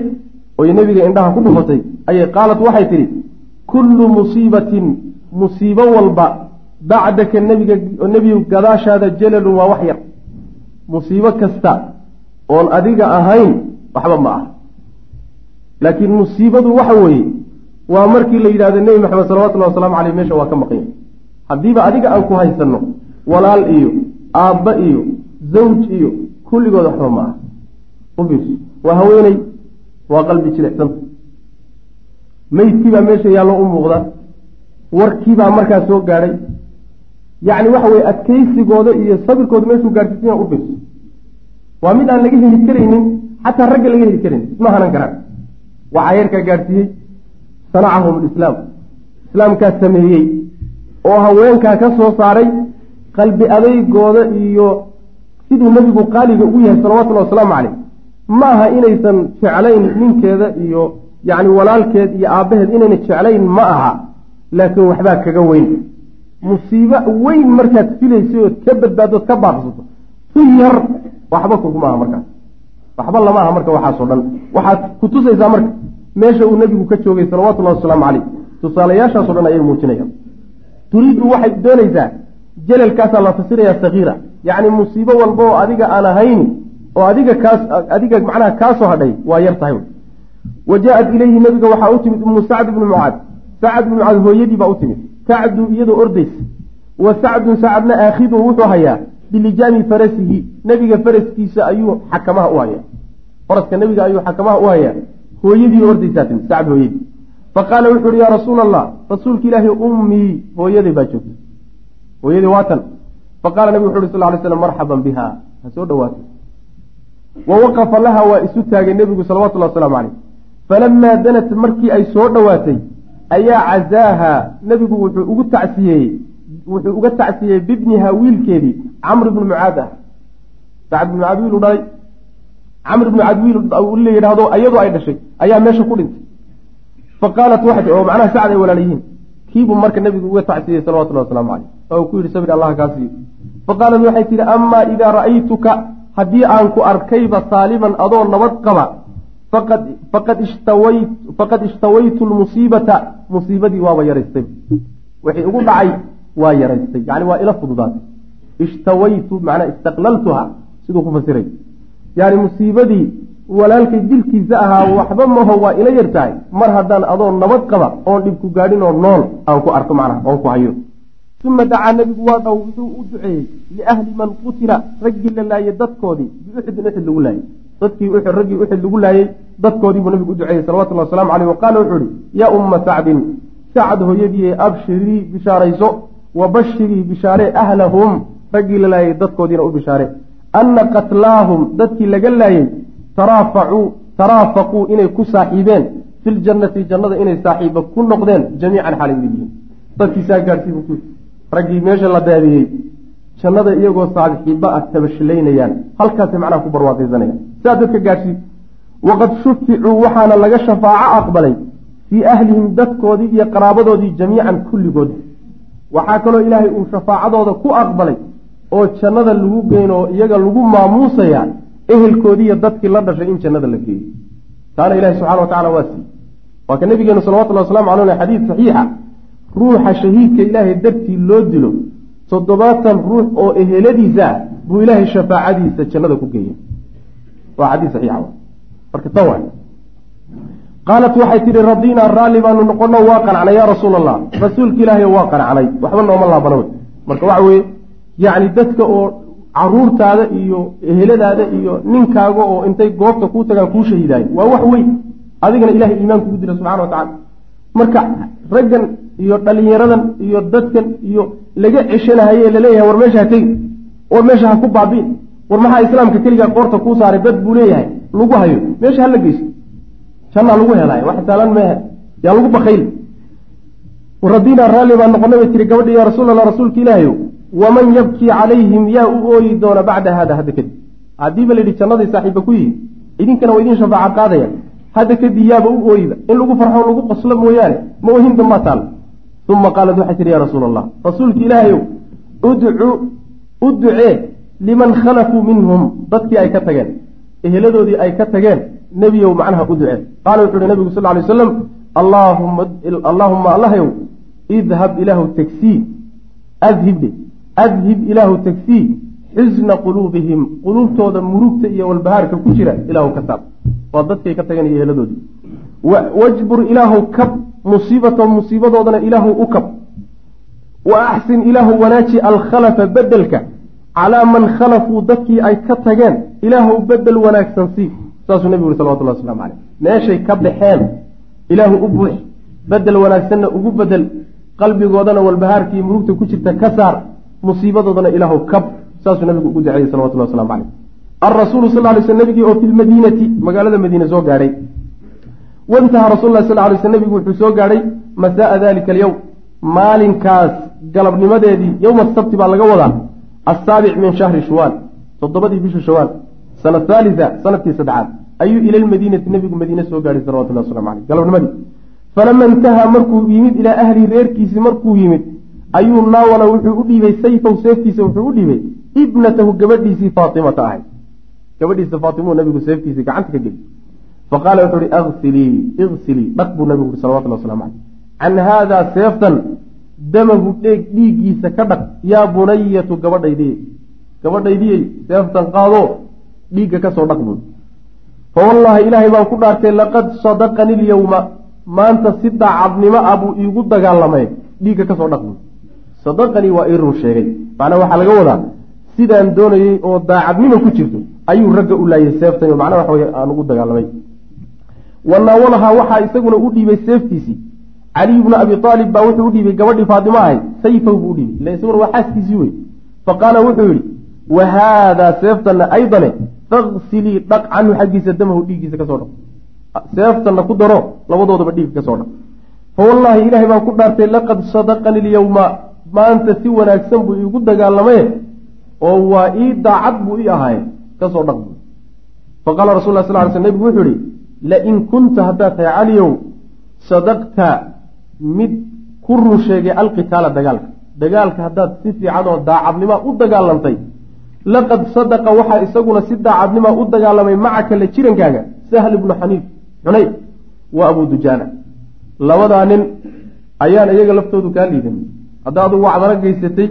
oy nebiga indhaha ku dhufatay ayay qaalat waxay tidhi kullu musiibatin musiibo walba bacdaka nebiga nebigu gadaashaada jalalun waa wax yar. Musiibo kasta oon adiga ahayn waxba ma ah laakiin musiibadu waxa weeye waa markii la yidhahdo nebi maxamed salawatullahi wasalaamu caleyh meesha waa ka maqanya haddiiba adiga aan ku haysanno walaal iyo aabba iyo zawj iyo kulligood waxba ma ah ufiis waa haweeney waa qalbi jilicsanta meydkiibaa meesha yaallo u muuqda. Warkiibaa markaa soo gaadhay yacni waxa weye adkaysigooda iyo sabirkooda meeshuu gaadhsiisanya u fiirso waa mid aan laga heli karaynin xataa ragga laga heli karayn isma hanan karaan waxaa yarkaa gaadhsiiyey sanacahum lislaam islaamkaa sameeyey oo haweenkaa ka soo saaray qalbi adeygooda iyo siduu nebigu qaaliga ugu yahay salawatullahi wasalaamu caleyh ma aha inaysan jeclayn ninkeeda iyo yacni walaalkeed iyo aabbaheed inayna jeclayn ma aha laakiin waxbaa kaga weyn. Musiibo weyn markaad filaysay ood ka badbaadood ka baaqsato si yar waxba kuguma aha markaas waxba lama aha marka waxaasoo dhan. Waxaad ku tusaysaa marka meesha uu nebigu ka joogay salawatullahi wasalaamu caleyh tusaalayaashaaso dhan ayay muujinayaan. Turiidu waxay doonaysaa jalalkaasaa la fasirayaa sakiira yacni musiibo walba oo adiga aan ahayn oo adiga kaas adiga macnaha kaasoo hadhay waa yar tahay. Wa jaa-at ilayhi nebiga waxaa u timid umu sacd ibnu mucaad sacd ibnu mucaad hooyadii baa u timid. Sacdu iyadoo ordaysa wa sacdun sacadna aakhidu wuxuu hayaa bilijaami farasihi. Nebiga faraskiisa ayuu xakamaha u hayaa. Faraska nebiga ayuu xakamaha u hayaa. Hooyadii ordaysaa timid sacd hooyadii. Faqaala wuxu uhi yaa rasuula allah rasuulka ilaahi ummii hooyaday baa joogta hooyadii waatan faqala nebigu wuxu uhi sal ly slam marxaban biha ha soo dhawaato wa waqafa laha waa isu taagay nebigu salawatullahi wasalaamu caleyh falamaa danat markii ay soo dhowaatay ayaa cazaaha nebigu wuxuu ugu tacsiyeeyey wuxuu uga tacsiyey bibniha wiilkeedii camr ibnu mucaad ah. Sacd ibnu mucaad u dhalay camr ibnu mucaad wiil la yidhaahdo iyadoo ay dhashay ayaa meesha ku dhintay. Faqaalat waxay oo macnaha sacd ay walaal yihiin kiibuu marka nebigu uga tacsiyey salawatullahi wasalaamu caleyh oo ku yidhi sabir allah kaa siiyo faqaalat waxay tihi amaa idaa ra'aytuka haddii aan ku arkayba saaliman adoo nabad qaba faqad ishtawaytu lmusiibata musiibadii waaba yaraystay. Wixii ugu dhacay waa yaraystay. Yani waa ila fududaatay. Ishtawaytu macnaa istaqlaltuha siduu ku fasiray. Yani musiibadii walaalkay dilkiisa ahaa waxba maho waa ila yar tahay mar haddaan adoo nabad qaba oon dhibku gaadhin oo nool aan ku arko macnaha oon ku hayo uma dacaa nebigu waa dhow wuxuu u duceeyey liahli man qutila raggii la laayay dadkoodii biuxudin uxud lagu laayay. Dadkii raggii uxud lagu laayay dadkoodii buu nebigu u duceeyey salawatullahi wasalamu caleyh wa qaala wuxuu ihi yaa umma sacdin sacad hooyadiiye abshirii bishaarayso wa bashirii bishaare ahlahum raggii la laayay dadkoodiina u bishaare. Anna qatlaahum dadkii laga laayay taraafacuu taraafaquu inay ku saaxiibeen fi ljannati jannada inay saaxiiba ku noqdeen jamiican xaalay mid yihiin dadkiisaa gaadhsii buu ku raggii meesha la daadiyey jannada iyagoo saaxiiba ah tabashilaynayaan halkaasay macnaha ku barwaaqaysanayaan. Sidaa dadka gaadhsii waqad shuficuu waxaana laga shafaaco aqbalay fii ahlihim dadkoodii iyo qaraabadoodii jamiican kulligood. Waxaa kaloo ilaahay uu shafaacadooda ku aqbalay oo jannada lagu geynoo iyaga lagu maamuusayaa ehelkoodiiyo dadkii la dhashay in jannada la geeyo. Taana ilahi subxana wa tacala waa siiyey. Waa ka nabigeenu salawatullahi waslamu caleyh xadiid saxiixa ruuxa shahiidka ilaahay dartii loo dilo toddobaatan ruux oo eheladiisa ah buu ilaahay shafaacadiisa jannada ku geeya waa xadiid saxiixa marka tan waay qaalat waxay tidhi radinaa raalli baanu noqono waa qanacnay yaa rasuula allah rasuulka ilaahay waa qanacnay. Waxba nooma laabana wey marka waxa weeye yacni dadka oo caruurtaada iyo eheladaada iyo ninkaaga oo intay goobta kuu tagaan kuu shahiidaayo waa wax weyn. Adigana ilahay iimaan kugu dira subxana wa tacala marka raggan iyo dhalinyaradan iyo dadkan iyo laga ceshanahaye la leeyahay war meesha ha tegi war meesha ha ku baabiin war maxaa islaamka keligaa qoorta kuu saaray dad buu leeyahay? Lagu hayo. Meesha hala geysto. Jannaa lagu helaayo wax saalan mehe yaa lagu bakayl radinaa raalli baa noqonay bay tiri gabadhi yaa rasuul allah rasuulka ilaahayo waman yabkii calayhim yaa u ooyi doona bacda hada hadda kadib. Haddiiba la yidhi jannaday saaxiiba ku yihi idinkana waa idin shafaaca qaadaya hadda kadib yaaba u ooyiba in lagu farxo lagu qoslo mooyaane ma ohin dambaa taal. Uma qaalat waxay tihi ya rasuula allah rasuulki ilaahayow udcu u ducee liman khalafuu minhum. Dadkii ay ka tageen eheladoodii ay ka tageen nebiyow macnaha u ducee qaala wuxu uhi nabigu sal ly waslam allaahuma allahyow idhab ilaahu tagsii adhibdhe adhib ilaahu tagsii xusna quluubihim quluubtooda murugta iyo walbahaarka ku jira ilaahu ka saab waa dadkay ka tageen iyo eheladoodii wajbur ilaahu kab musiibatahum musiibadoodana ilaahu u kab. Wa axsin ilaahu wanaaji alkhalafa bedelka calaa man khalafuu dadkii ay ka tageen ilaahu bedel wanaagsan sii. Saasuu nebigu uri salawatullah waslamu caleyh meeshay ka baxeen ilaahu u buux bedel wanaagsanna ugu bedel qalbigoodana walbahaarkii murugta ku jirta ka saar musiibadoodana ilaahu kab. Saasuu nabigu ugu duceeyey salawatullah waslamu caleyh alrasuulu sal ly sl nabigii oo fi lmadiinati magaalada madiine soo gaadhay waintaha rasul sal lay sl nebigu wuxuu soo gaadhay masaaa dalika alyowm maalinkaas galabnimadeedii yowma sabti baa laga wadaa asaabic min shahri shawaal toddobadii bisha shawaal sana haalisa sannadkii saddexaad ayuu ila lmadiinati nebigu madiine soo gaadhay salawatullah waslamu caleyh galabnimadii falama intahaa markuu yimid ilaa ahlihi reerkiisii markuu yimid ayuu naawala wuxuu u dhiibay sayfaw seeftiisa wuxuu u dhiibay ibnatahu gabadhiisii faatimata ahayd gabadhiisa faatimuu nabigu seeftiisii gacanta ka geli. Faqaala wuxuu uhi agsilii igsilii dhaq buu nabigu uri salawatullah waslamu caleyh can haadaa seeftan damahu dheeg dhiiggiisa ka dhaq yaa bunayatu gabadhaydiyey gabadhaydiyey seeftan qaado dhiigga ka soo dhaq buu fa wallaahi ilaahay baan ku dhaartay laqad sadaqani lyowma maanta si daacadnimo ah buu iigu dagaalamay dhiigga ka soo dhaq buu sadaqanii waa ii sheegay. Macnaa waxaa laga wadaa sidaan doonayey oo daacadnimo ku jirto ayuu ragga u laayay seeftan macnaa waxa wey aan ugu dagaalamay. Wanaawalahaa waxaa isaguna u dhiibay seeftiisii. Caliy bnu abi aalib baa wuxuu u dhiibay gabadhii faatimo ahayd sayfaw buu u dhiibay ila isaguna waa xaaskiisii wey faqaala wuxuu yihi wa haadaa seeftanna aydane faqsilii dhaq canhu xaggiisa damahu dhiiggiisa ka soo dhaq seeftanna ku daro labadoodaba dhiigga ka soo dhaq fa wallaahi ilaahay baan ku dhaartay laqad sadaqani lyowma maanta si wanaagsan buu iigu dagaalamaye oo waa ii daacad buu ii ahaaye ka soo dhaq buu faqaala rasul la sal ly sl nebigu wuxuu yihi lain kunta haddaad tahay caliyow sadaqta mid ku run sheegay alqitaala dagaalka. Dagaalka haddaad si fiican oo daacadnimaa u dagaalantay laqad sadaqa waxaa isaguna si daacadnimaa u dagaalamay macaka la jirankaaga sahl ibnu xaniif xunayf wa abu dujaana. Labadaa nin ayaan iyaga laftoodu kaa liidan hadda adugu wacdaro geysatay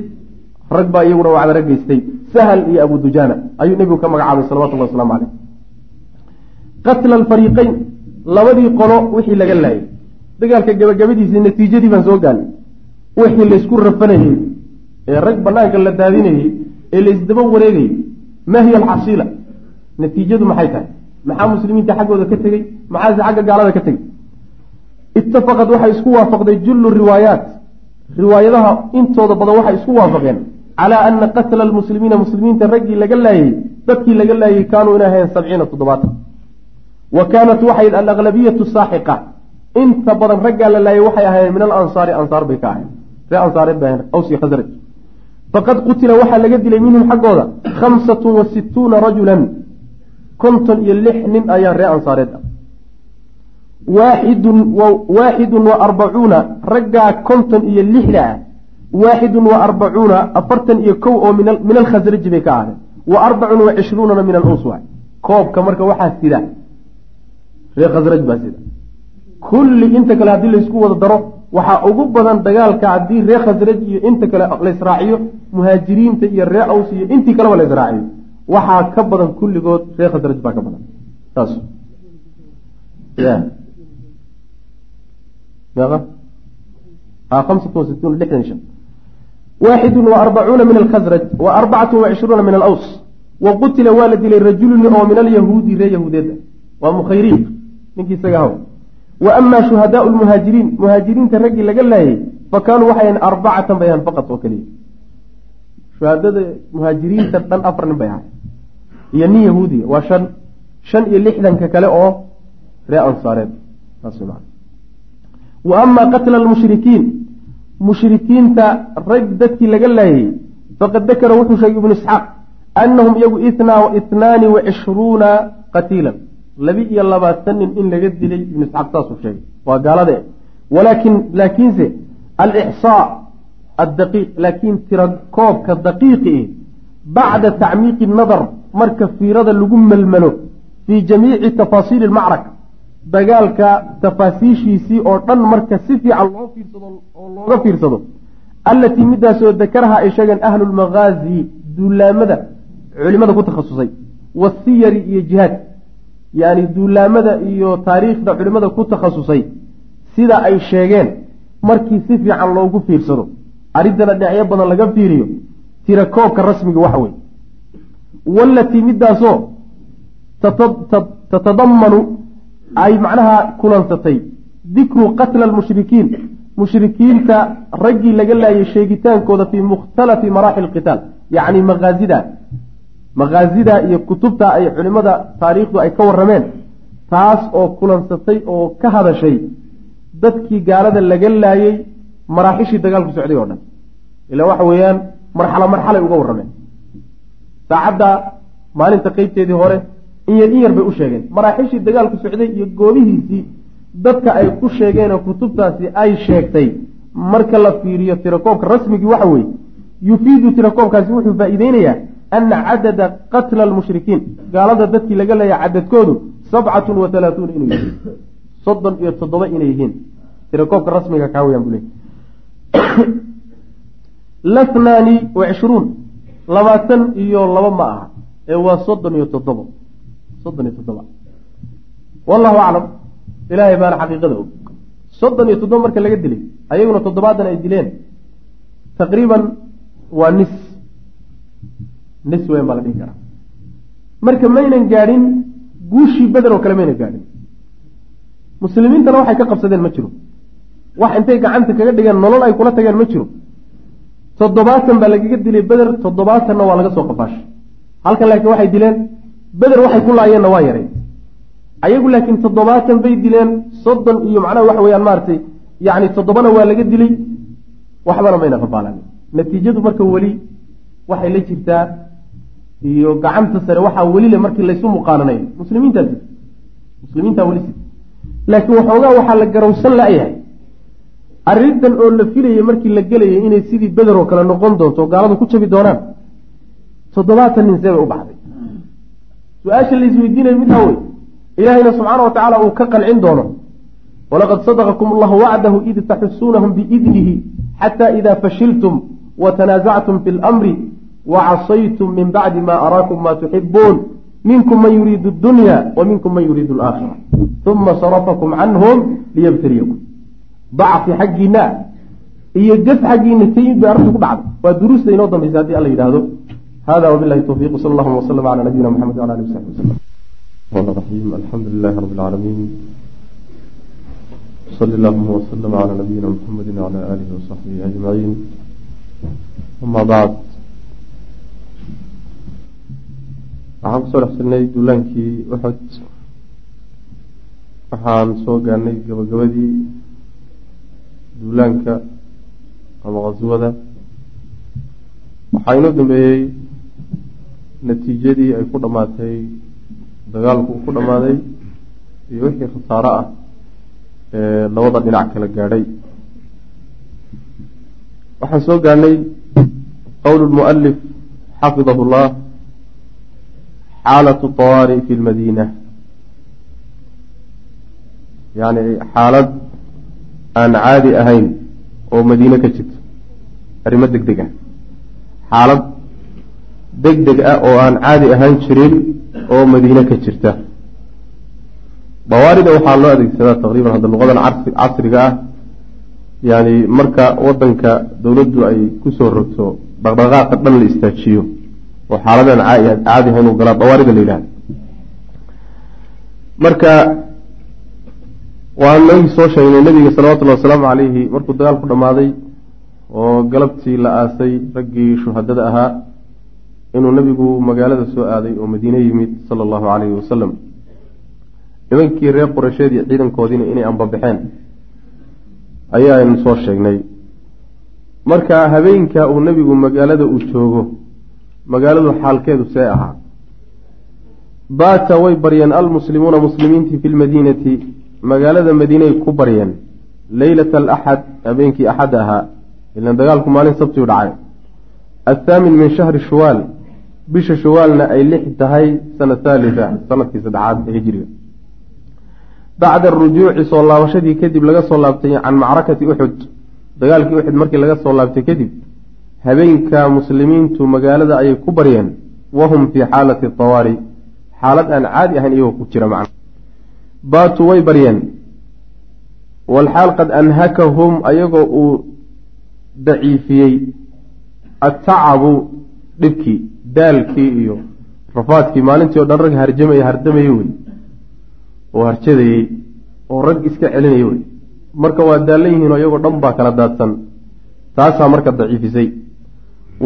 rag baa iyaguna wacdaro geystay sahal iyo abu dujaana ayuu nebigu ka magacaabay salawatullahi waslamu caleyh qatla alfariiqeyn labadii qolo wixii laga laayay. Dagaalka gabagabadiisii natiijadii baan soo gaanay wixii laysku rafanayey ee rag banaanka la daadinayey ee laysdaba wareegayey maa hiya alxasiila? Natiijadu maxay tahay? Maxaa muslimiinta xaggooda ka tegey maxaase xagga gaalada ka tegey itafaqad waxay isku waafaqday jullu riwaayaat. Riwaayadaha intooda badan waxay isku waafaqeen calaa ana qatla almuslimiina muslimiinta raggii laga laayey dadkii laga laayey kaanuu inay ahayn sabciina toddobaatan wa kaanat waxay alaqlabiyatu saaxiqa inta badan raggaa la laayay waxay ahaayeen min alansaari ansaar bay ka ahayn ree ansaareed bay ahayn awsi khasraj faqad qutila waxaa laga dilay minhum xaggooda khamsatun wa situuna rajulan konton iyo lix nin ayaa ree ansaareed ah waaxidun waaxidun wa arbacuuna raggaa konton iyo lixda ah waaxidun wa arbacuuna afartan iyo kow oo min alkhasraji bay ka ahaadeen wa arbacun wa cishruunana min aluswa koobka marka waxaa sida ree khasraj baa sida kulli inta kale haddii laysku wada daro waxaa ugu badan dagaalka haddii ree khasraj iyo inta kale laysraaciyo muhaajiriinta iyo ree aws iyo intii kaleba laysraaciyo waxaa ka badan kulligood ree khasraj baa ka badan saas ya meeqa ha hamsatu wa situuna lixdan shan waaxidun wa arbacuuna min alkhasraj wa arbacatu wa cishruuna min alaws wa qutila waa la dilay rajulun oo min alyahuudi ree yahuudeeda waa mukhayriin ninkii isaga haw wa amaa shuhadaau lmuhaajiriin muhaajiriinta raggii laga laayay fa kaanuu waxay arbacatan bay ahayn faqad oo keliya shuhadada muhaajiriinta dhan afar nin bay ahay iyo nin yahuudiya waa shan shan iyo lixdanka kale oo ree ansaareed wa amaa qatla almushrikiin mushrikiinta rag dadkii laga laayay. Faqad dakara wuxuu sheegay ibnu isxaaq anahum iyagu itnaani wa cishruuna qatiilan. Labi iyo labaatan nin in laga dilay ibnu isxaaq saasuu sheegay. Waa gaalade. Walaakin laakiinse alixsaa addaqiiq laakiin tira daqiiqi eh bacda tacmiiqi nadar marka fiirada lagu melmelo fii jamiici tafaasiili lmacraka dagaalka tafaasiishiisii oo dhan marka si fiican loo fiirsado oo looga fiirsado allatii midaasoo dakaraha ay sheegeen ahlu lmagaazi duulaamada culimada ku takhasusay wasiyari iyo jihaad yacni duulaamada iyo taariikhda culimada ku takhasusay sida ay sheegeen markii si fiican loogu fiirsado arrintana dhinacyo badan laga fiiriyo tira koobka rasmiga waxa weye wallatii midaasoo tatadamanu ay macnaha kulansatay. Dikru qatla almushrikiin. Mushrikiinta raggii laga laayay sheegitaankooda fii mukhtalafi maraaxil qitaal. Yacni makaazida makaazida iyo kutubta ay culimada taariikhdu ay ka warrameen. Taas oo kulansatay oo ka hadashay dadkii gaalada laga laayay maraaxishii dagaalku socday oo dhan. Ilaa waxa weeyaan marxalo marxalay uga warrameen. Saacadda maalinta qeybteedii hore yar in yar bay u sheegeen. Maraaxishii dagaalku socday iyo goobihiisii dadka ay ku sheegeenoo kutubtaasi ay sheegtay. Marka la fiiriyo tirakoobka rasmigii waxa weeye yufiidu tirakoobkaasi wuxuu faa-iideynayaa ana cadada qatla almushrikiin. Gaalada dadkii laga leeya cadadkoodu sabcatun wa halaatuuna inuu yihiin soddon iyo toddoba inay yihiin. Tirakoobka rasmiga kaa weyaan buu leey lathnaani wa cishruun. Labaatan iyo laba ma aha. Ee waa soddon iyo toddobo soddon iyo toddoba. Wallahu aclam ilaahay baana xaqiiqada og. Soddon iyo toddoba marka laga dilay ayaguna toddobaatan ay dileen taqriiban waa nis. Nis weyn baa la dhihi karaa. Marka maynan gaadhin guushii beder oo kale maynan gaadhin. Muslimiintana waxay ka qabsadeen ma jiro. Wax intay gacanta kaga dhigeen nolol ay kula tageen ma jiro. Toddobaatan baa lagaga dilay beder toddobaatanna waa laga soo qafaashay halkan laakiin waxay dileen beder waxay ku laayeenna waa yaray. Ayagu laakiin toddobaatan bay dileen soddon iyo macnaha waxa weyaan maaragtay yacni toddobana waa laga dilay waxbana mayna qafaalan natiijadu marka weli waxay la jirtaa iyo gacanta sare waxaa weli le markii laysu muqaananayo muslimiintaa sita muslimiintaa weli sita laakiin waxoogaa waxaa la garowsan la-yahay arrintan oo la filayay markii la gelayay inay sidii beder oo kale noqon doonto oo gaaladu ku jabi doonaan. Toddobaatan nin see bay u baxday su'aasha la isweydiinaya mid hawey ilaahayna subxaana wa tacaala uu ka qancin doono. Walaqad sadaqakum allahu wacdahu id taxusuunahum biidnihi xata ida fashiltum watanaasactum fi lmri wacasaytum min bacdi ma araakum ma tuxibuun minkum man yuriidu dunya wa minkum man yuriidu alaakhira uma sarafakum canhum liyabtaliyakum. Dacfi xaggiina iyo gaf xaggiina tayin bay arrintu ku dhacday. Waa duruusta inoo dambaysa haddii alla yidhaahdo hada wbilahi towfiq sal allahuma wslm cala nabiyina mxamed wala alih wsaxbi waslm raxiim alxamdu lilahi rab lcaalamiin sali allahuma wslm cala nabiyina mxamedi wala alihi wasaxbihi ajmaciin ama bacd waxaan ku soo dhex jirnay duulaankii uxod waxaan soo gaarnay gabagabadii duulaanka ama qaswada waxaa inoo dambeeyey natiijadii ay ku dhammaatay dagaalku ku dhammaaday iyo wixii khasaaro ah ee labada dhinac kala gaadhay. Waxaan soo gaarnay qowl lmualif xafidahu llah xaalatu tawaari fi lmadiina. Yani xaalad aan caadi ahayn oo madiine ka jirto arrimo deg deg ah. Xaalad deg deg ah oo aan caadi ahaan jirin oo madiine ka jirta. Dawaarida waxaa loo adeegsadaa taqriiban hadda luqadan casriga ah. Yani marka wadanka dowladdu ay ku soo rogto dhaqdhaqaaqa dhan la istaajiyo oo xaaladaan caadi ahayn u galaa dawaarida la yidhahda marka waan nagii soo sheegnay nabiga salawatullahi wasalaamu calayhi markuu dagaalku dhammaaday oo galabtii la aasay raggii shuhadada ahaa inuu nabigu magaalada soo aaday oo madiine yimid sala allahu calayhi wasalam nimankii reer qureysheed iyo ciidankoodiina inay ambabaxeen ayaanu soo sheegnay. Marka habeenka uu nebigu magaalada uu joogo magaaladu xaalkeedu see ahaa. Baata way baryeen almuslimuuna muslimiintii fi lmadiinati magaalada madiinay ku baryeen. Leylata alaxad habeenkii axad ahaa ilan dagaalku maalin sabtiu dhacay. Athaamin min shahri shuwaal bisha shuwaalna ay lix tahay sana thaalita sannadkii saddexaad ee hijriga. Bacda arujuuci soo laabashadii kadib laga soo laabtay can macrakati uxud dagaalkii uxud markii laga soo laabtay kadib habeenka muslimiintu magaalada ayay ku baryeen wahum fii xaalati tawaari. Xaalad aan caadi ahayn iyagoo ku jira macna. Baatuu way baryeen. Walxaal qad anhakahum ayagoo uu daciifiyey. Attacabu dhibkii daalkii iyo rafaadkii maalintii o dhan rag harjamaya hardamayey wey oo harjadayey oo rag iska celinaya wey marka waa daallan yihiin oo iyagoo dhan baa kala daadsan. Taasaa marka daciifisay.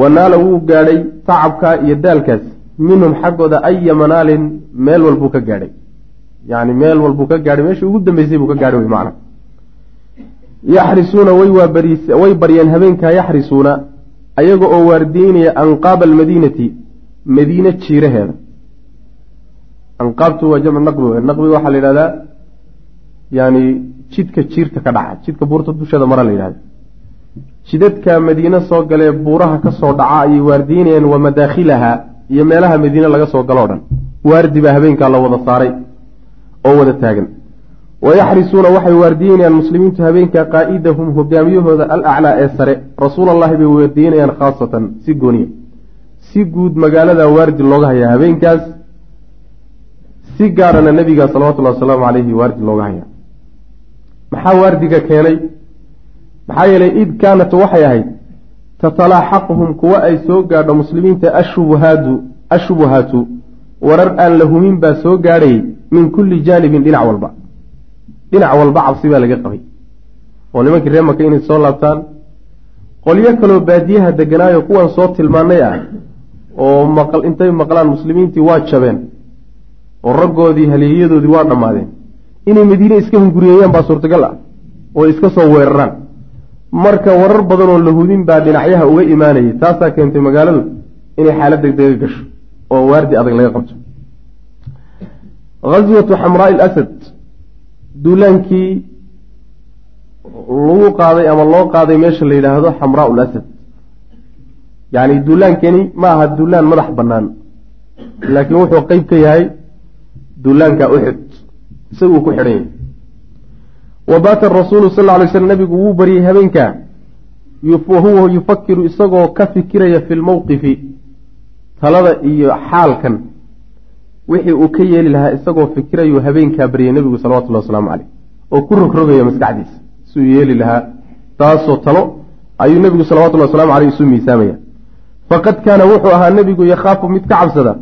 Wanaala wuu gaadhay tacabkaa iyo daalkaas. Minhum xaggooda aya manaalin meel walbuu ka gaadhay. Yani meel walbuu ka gaadhay meeshii ugu dambeysay buu ka gaadhay wey macna. Yaxrisuuna way baryeen habeenkaa yaxrisuuna ayaga oo waardiyeynaya anqaaba almadiinati madiine jiiraheeda. Anqaabtu waa jamcu naqbi naqbiga waxaa la yidhahdaa yani jidka jiirta ka dhaca jidka buurta dusheeda mara la yidhahda jidadka madiine soo galee buuraha ka soo dhaca ayay waardiinayeen wa madaakhilaha iyo meelaha madiine laga soo galo o dhan. Waardi baa habeenkaa la wada saaray oo wada taagan wayaxrisuuna waxay waardiyeynayaan muslimiintu habeenkaa qaa'idahum hogaamiyahooda alaclaa ee sare rasuul allahi bay waardiyeynayaan khaasatan si gooniya si guud magaalada waardi looga hayaa habeenkaas si gaarana nebiga salawatullahi wasalaamu calayhi waardi looga hayaa maxaa waardiga keenay maxaa yeelay id kaanat waxay ahayd tatalaaxaquhum kuwa ay soo gaadho muslimiinta ashubuhaadu ashubuhaatu warar aan la humin baa soo gaadhayay min kulli jaanibin dhinac walba dhinac walba cabsi baa laga qabay. Oo nimankii ree maka inay soo laabtaan. Qolyo kaloo baadiyaha deganaayo kuwan soo tilmaanay ah oo maqal intay maqlaan muslimiintii waa jabeen oo raggoodii haliyayadoodii waa dhammaadeen inay madiine iska hunguriyeeyaan baa suurtagal ah oo iska soo weeraraan. Marka warar badan oo la hudin baa dhinacyaha uga imaanayay taasaa keentay magaaladu inay xaalad degdega gasho oo waardi adag laga qabto. Ghaswatu xamraai lasad duulaankii lagu qaaday ama loo qaaday meesha la yidhaahdo xamraa lasad yacni duulaankani ma aha duulaan madax bannaan. Laakiin wuxuu qeyb ka yahay duulaanka uxud isaguu ku xidhan yahay. Wa baata rasuulu sal lla lay slam nabigu wuu baryey habeenkaa wahuwa yufakiru isagoo ka fikiraya fi lmowqifi talada iyo xaalkan wixii uu ka yeeli lahaa isagoo fikirayuu habeenkaa baryay nebigu salawatullahi wasalaamu caleyh oo ku rogrogaya maskaxdiisa isuu yeeli lahaa taasoo talo ayuu nebigu salawatullahi waslamu caleyh isu miisaamaya. Faqad kaana wuxuu ahaa nebigu yakhaafu mid ka cabsada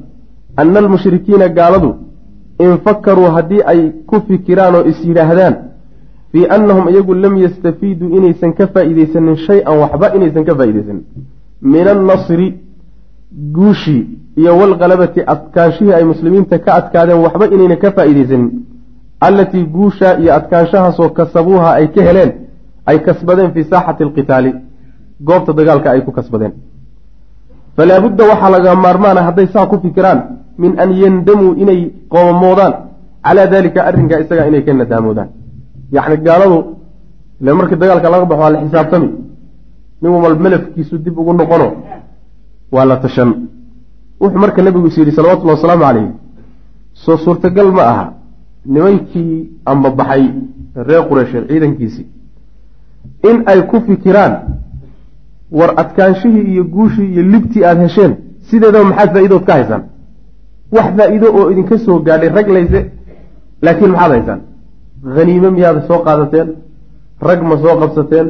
ana almushrikiina gaaladu in fakaruu haddii ay ku fikiraan oo is yidhaahdaan fii annahum iyagu lam yastafiiduu inaysan ka faa'iideysanin shay-an waxba inaysan ka faa'iideysanin min annasri guushii iyo walkalabati adkaanshihii ay muslimiinta ka adkaadeen waxba inayna ka faa'iideysanin allatii guushaa iyo adkaanshahaasoo kasabuuha ay ka heleen ay kasbadeen fii saaxati alqitaali goobta dagaalka ay ku kasbadeen. Falaa budda waxaa laga maarmaana hadday saa ku fikiraan min an yandamuu inay qoomamoodaan calaa daalika arrinkaa isagaa inay ka nadaamoodaan. Yacni gaaladu ile markii dagaalka laga baxo waa la xisaabtami. Nin walba melafkiisu dib ugu noqono waa la tashan wuxuu marka nebigu is yidhi salawatullahi wasalaamu calayh soo suurtagal ma aha nimankii amba baxay reer qureysheed ciidankiisii in ay ku fikiraan war adkaanshihii iyo guushii iyo libtii aada hesheen sideedaba maxaad faa-iidood ka haysaan? Wax faa-iido oo idinka soo gaadhay rag layse laakiin maxaad haysaan? Haniime miyaad soo qaadateen? Rag ma soo qabsateen?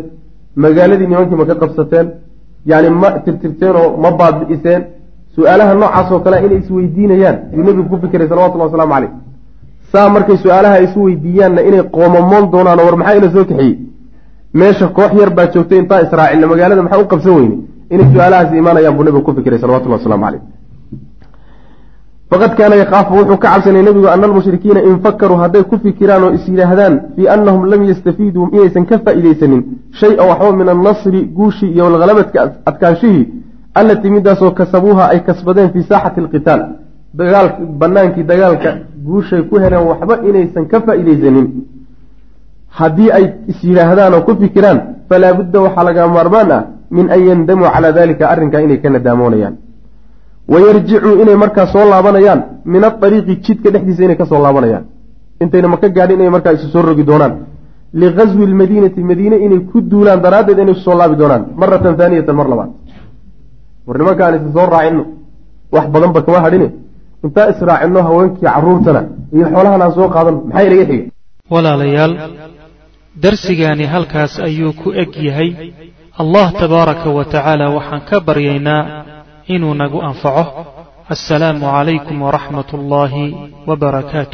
Magaaladii nimankii ma ka qabsateen? Yacni ma tirtirteen oo ma baabi'iseen su'aalaha noocaasoo kale inay isweydiinayaan yuu nebigu ku fikiray salawatullahi wasalaamu caleyh saa markay su'aalaha isu weydiiyaanna inay qoomamoon doonaan oo war maxaa ina soo kaxiyey? Meesha koox yar baa joogtay intaa israacilna magaalada maxaa u qabsan weyne? Inay su'aalahaasi imaanayaan buu nebigu ku fikiray salawatullahi waslamu caleyh faqad kaana yakaafu wuxuu ka cabsanay nebigu ana almushrikiina in fakaruu hadday ku fikiraan oo is yidhaahdaan fii annahum lam yastafiiduu inaysan ka faa'iideysanin shay-an waxba min annasri guushii iyo walhalabadka adkaanshihii allatii midaasoo kasabuuha ay kasbadeen fii saaxati alqitaal. Dagaal banaankii dagaalka guushay ku heleen waxba inaysan ka faa'iideysanin haddii ay is yidhaahdaan oo ku fikiraan falaa budda waxaa laga maarmaan ah min an yandamuu calaa dalika arrinkaa inay ka nadaamoonayaan wayarjicuu inay markaa soo laabanayaan min aariiqi jidka dhexdiisa inay ka soo laabanayaan. Intayna maka gaadhin inay markaa isu soo rogi doonaan. Liqaswi lmadiinati madiine inay ku duulaan daraaddeed inay isu soo laabi doonaan maratan haaniyatan mar labaad war nimankaan isa soo raacino. wax badanba kama hadhine intaa israacino haweenkii caruurtana iyo xoolahan aan soo qaadan maxaa inaga xiga walaalayaal darsigaani halkaas ayuu ku eg yahay. Allah tabaaraka wa tacaala waxaan ka baryaynaa inuu nagu anfaco. Assalaamu calaykum waraxmat ullaahi wbarakaatu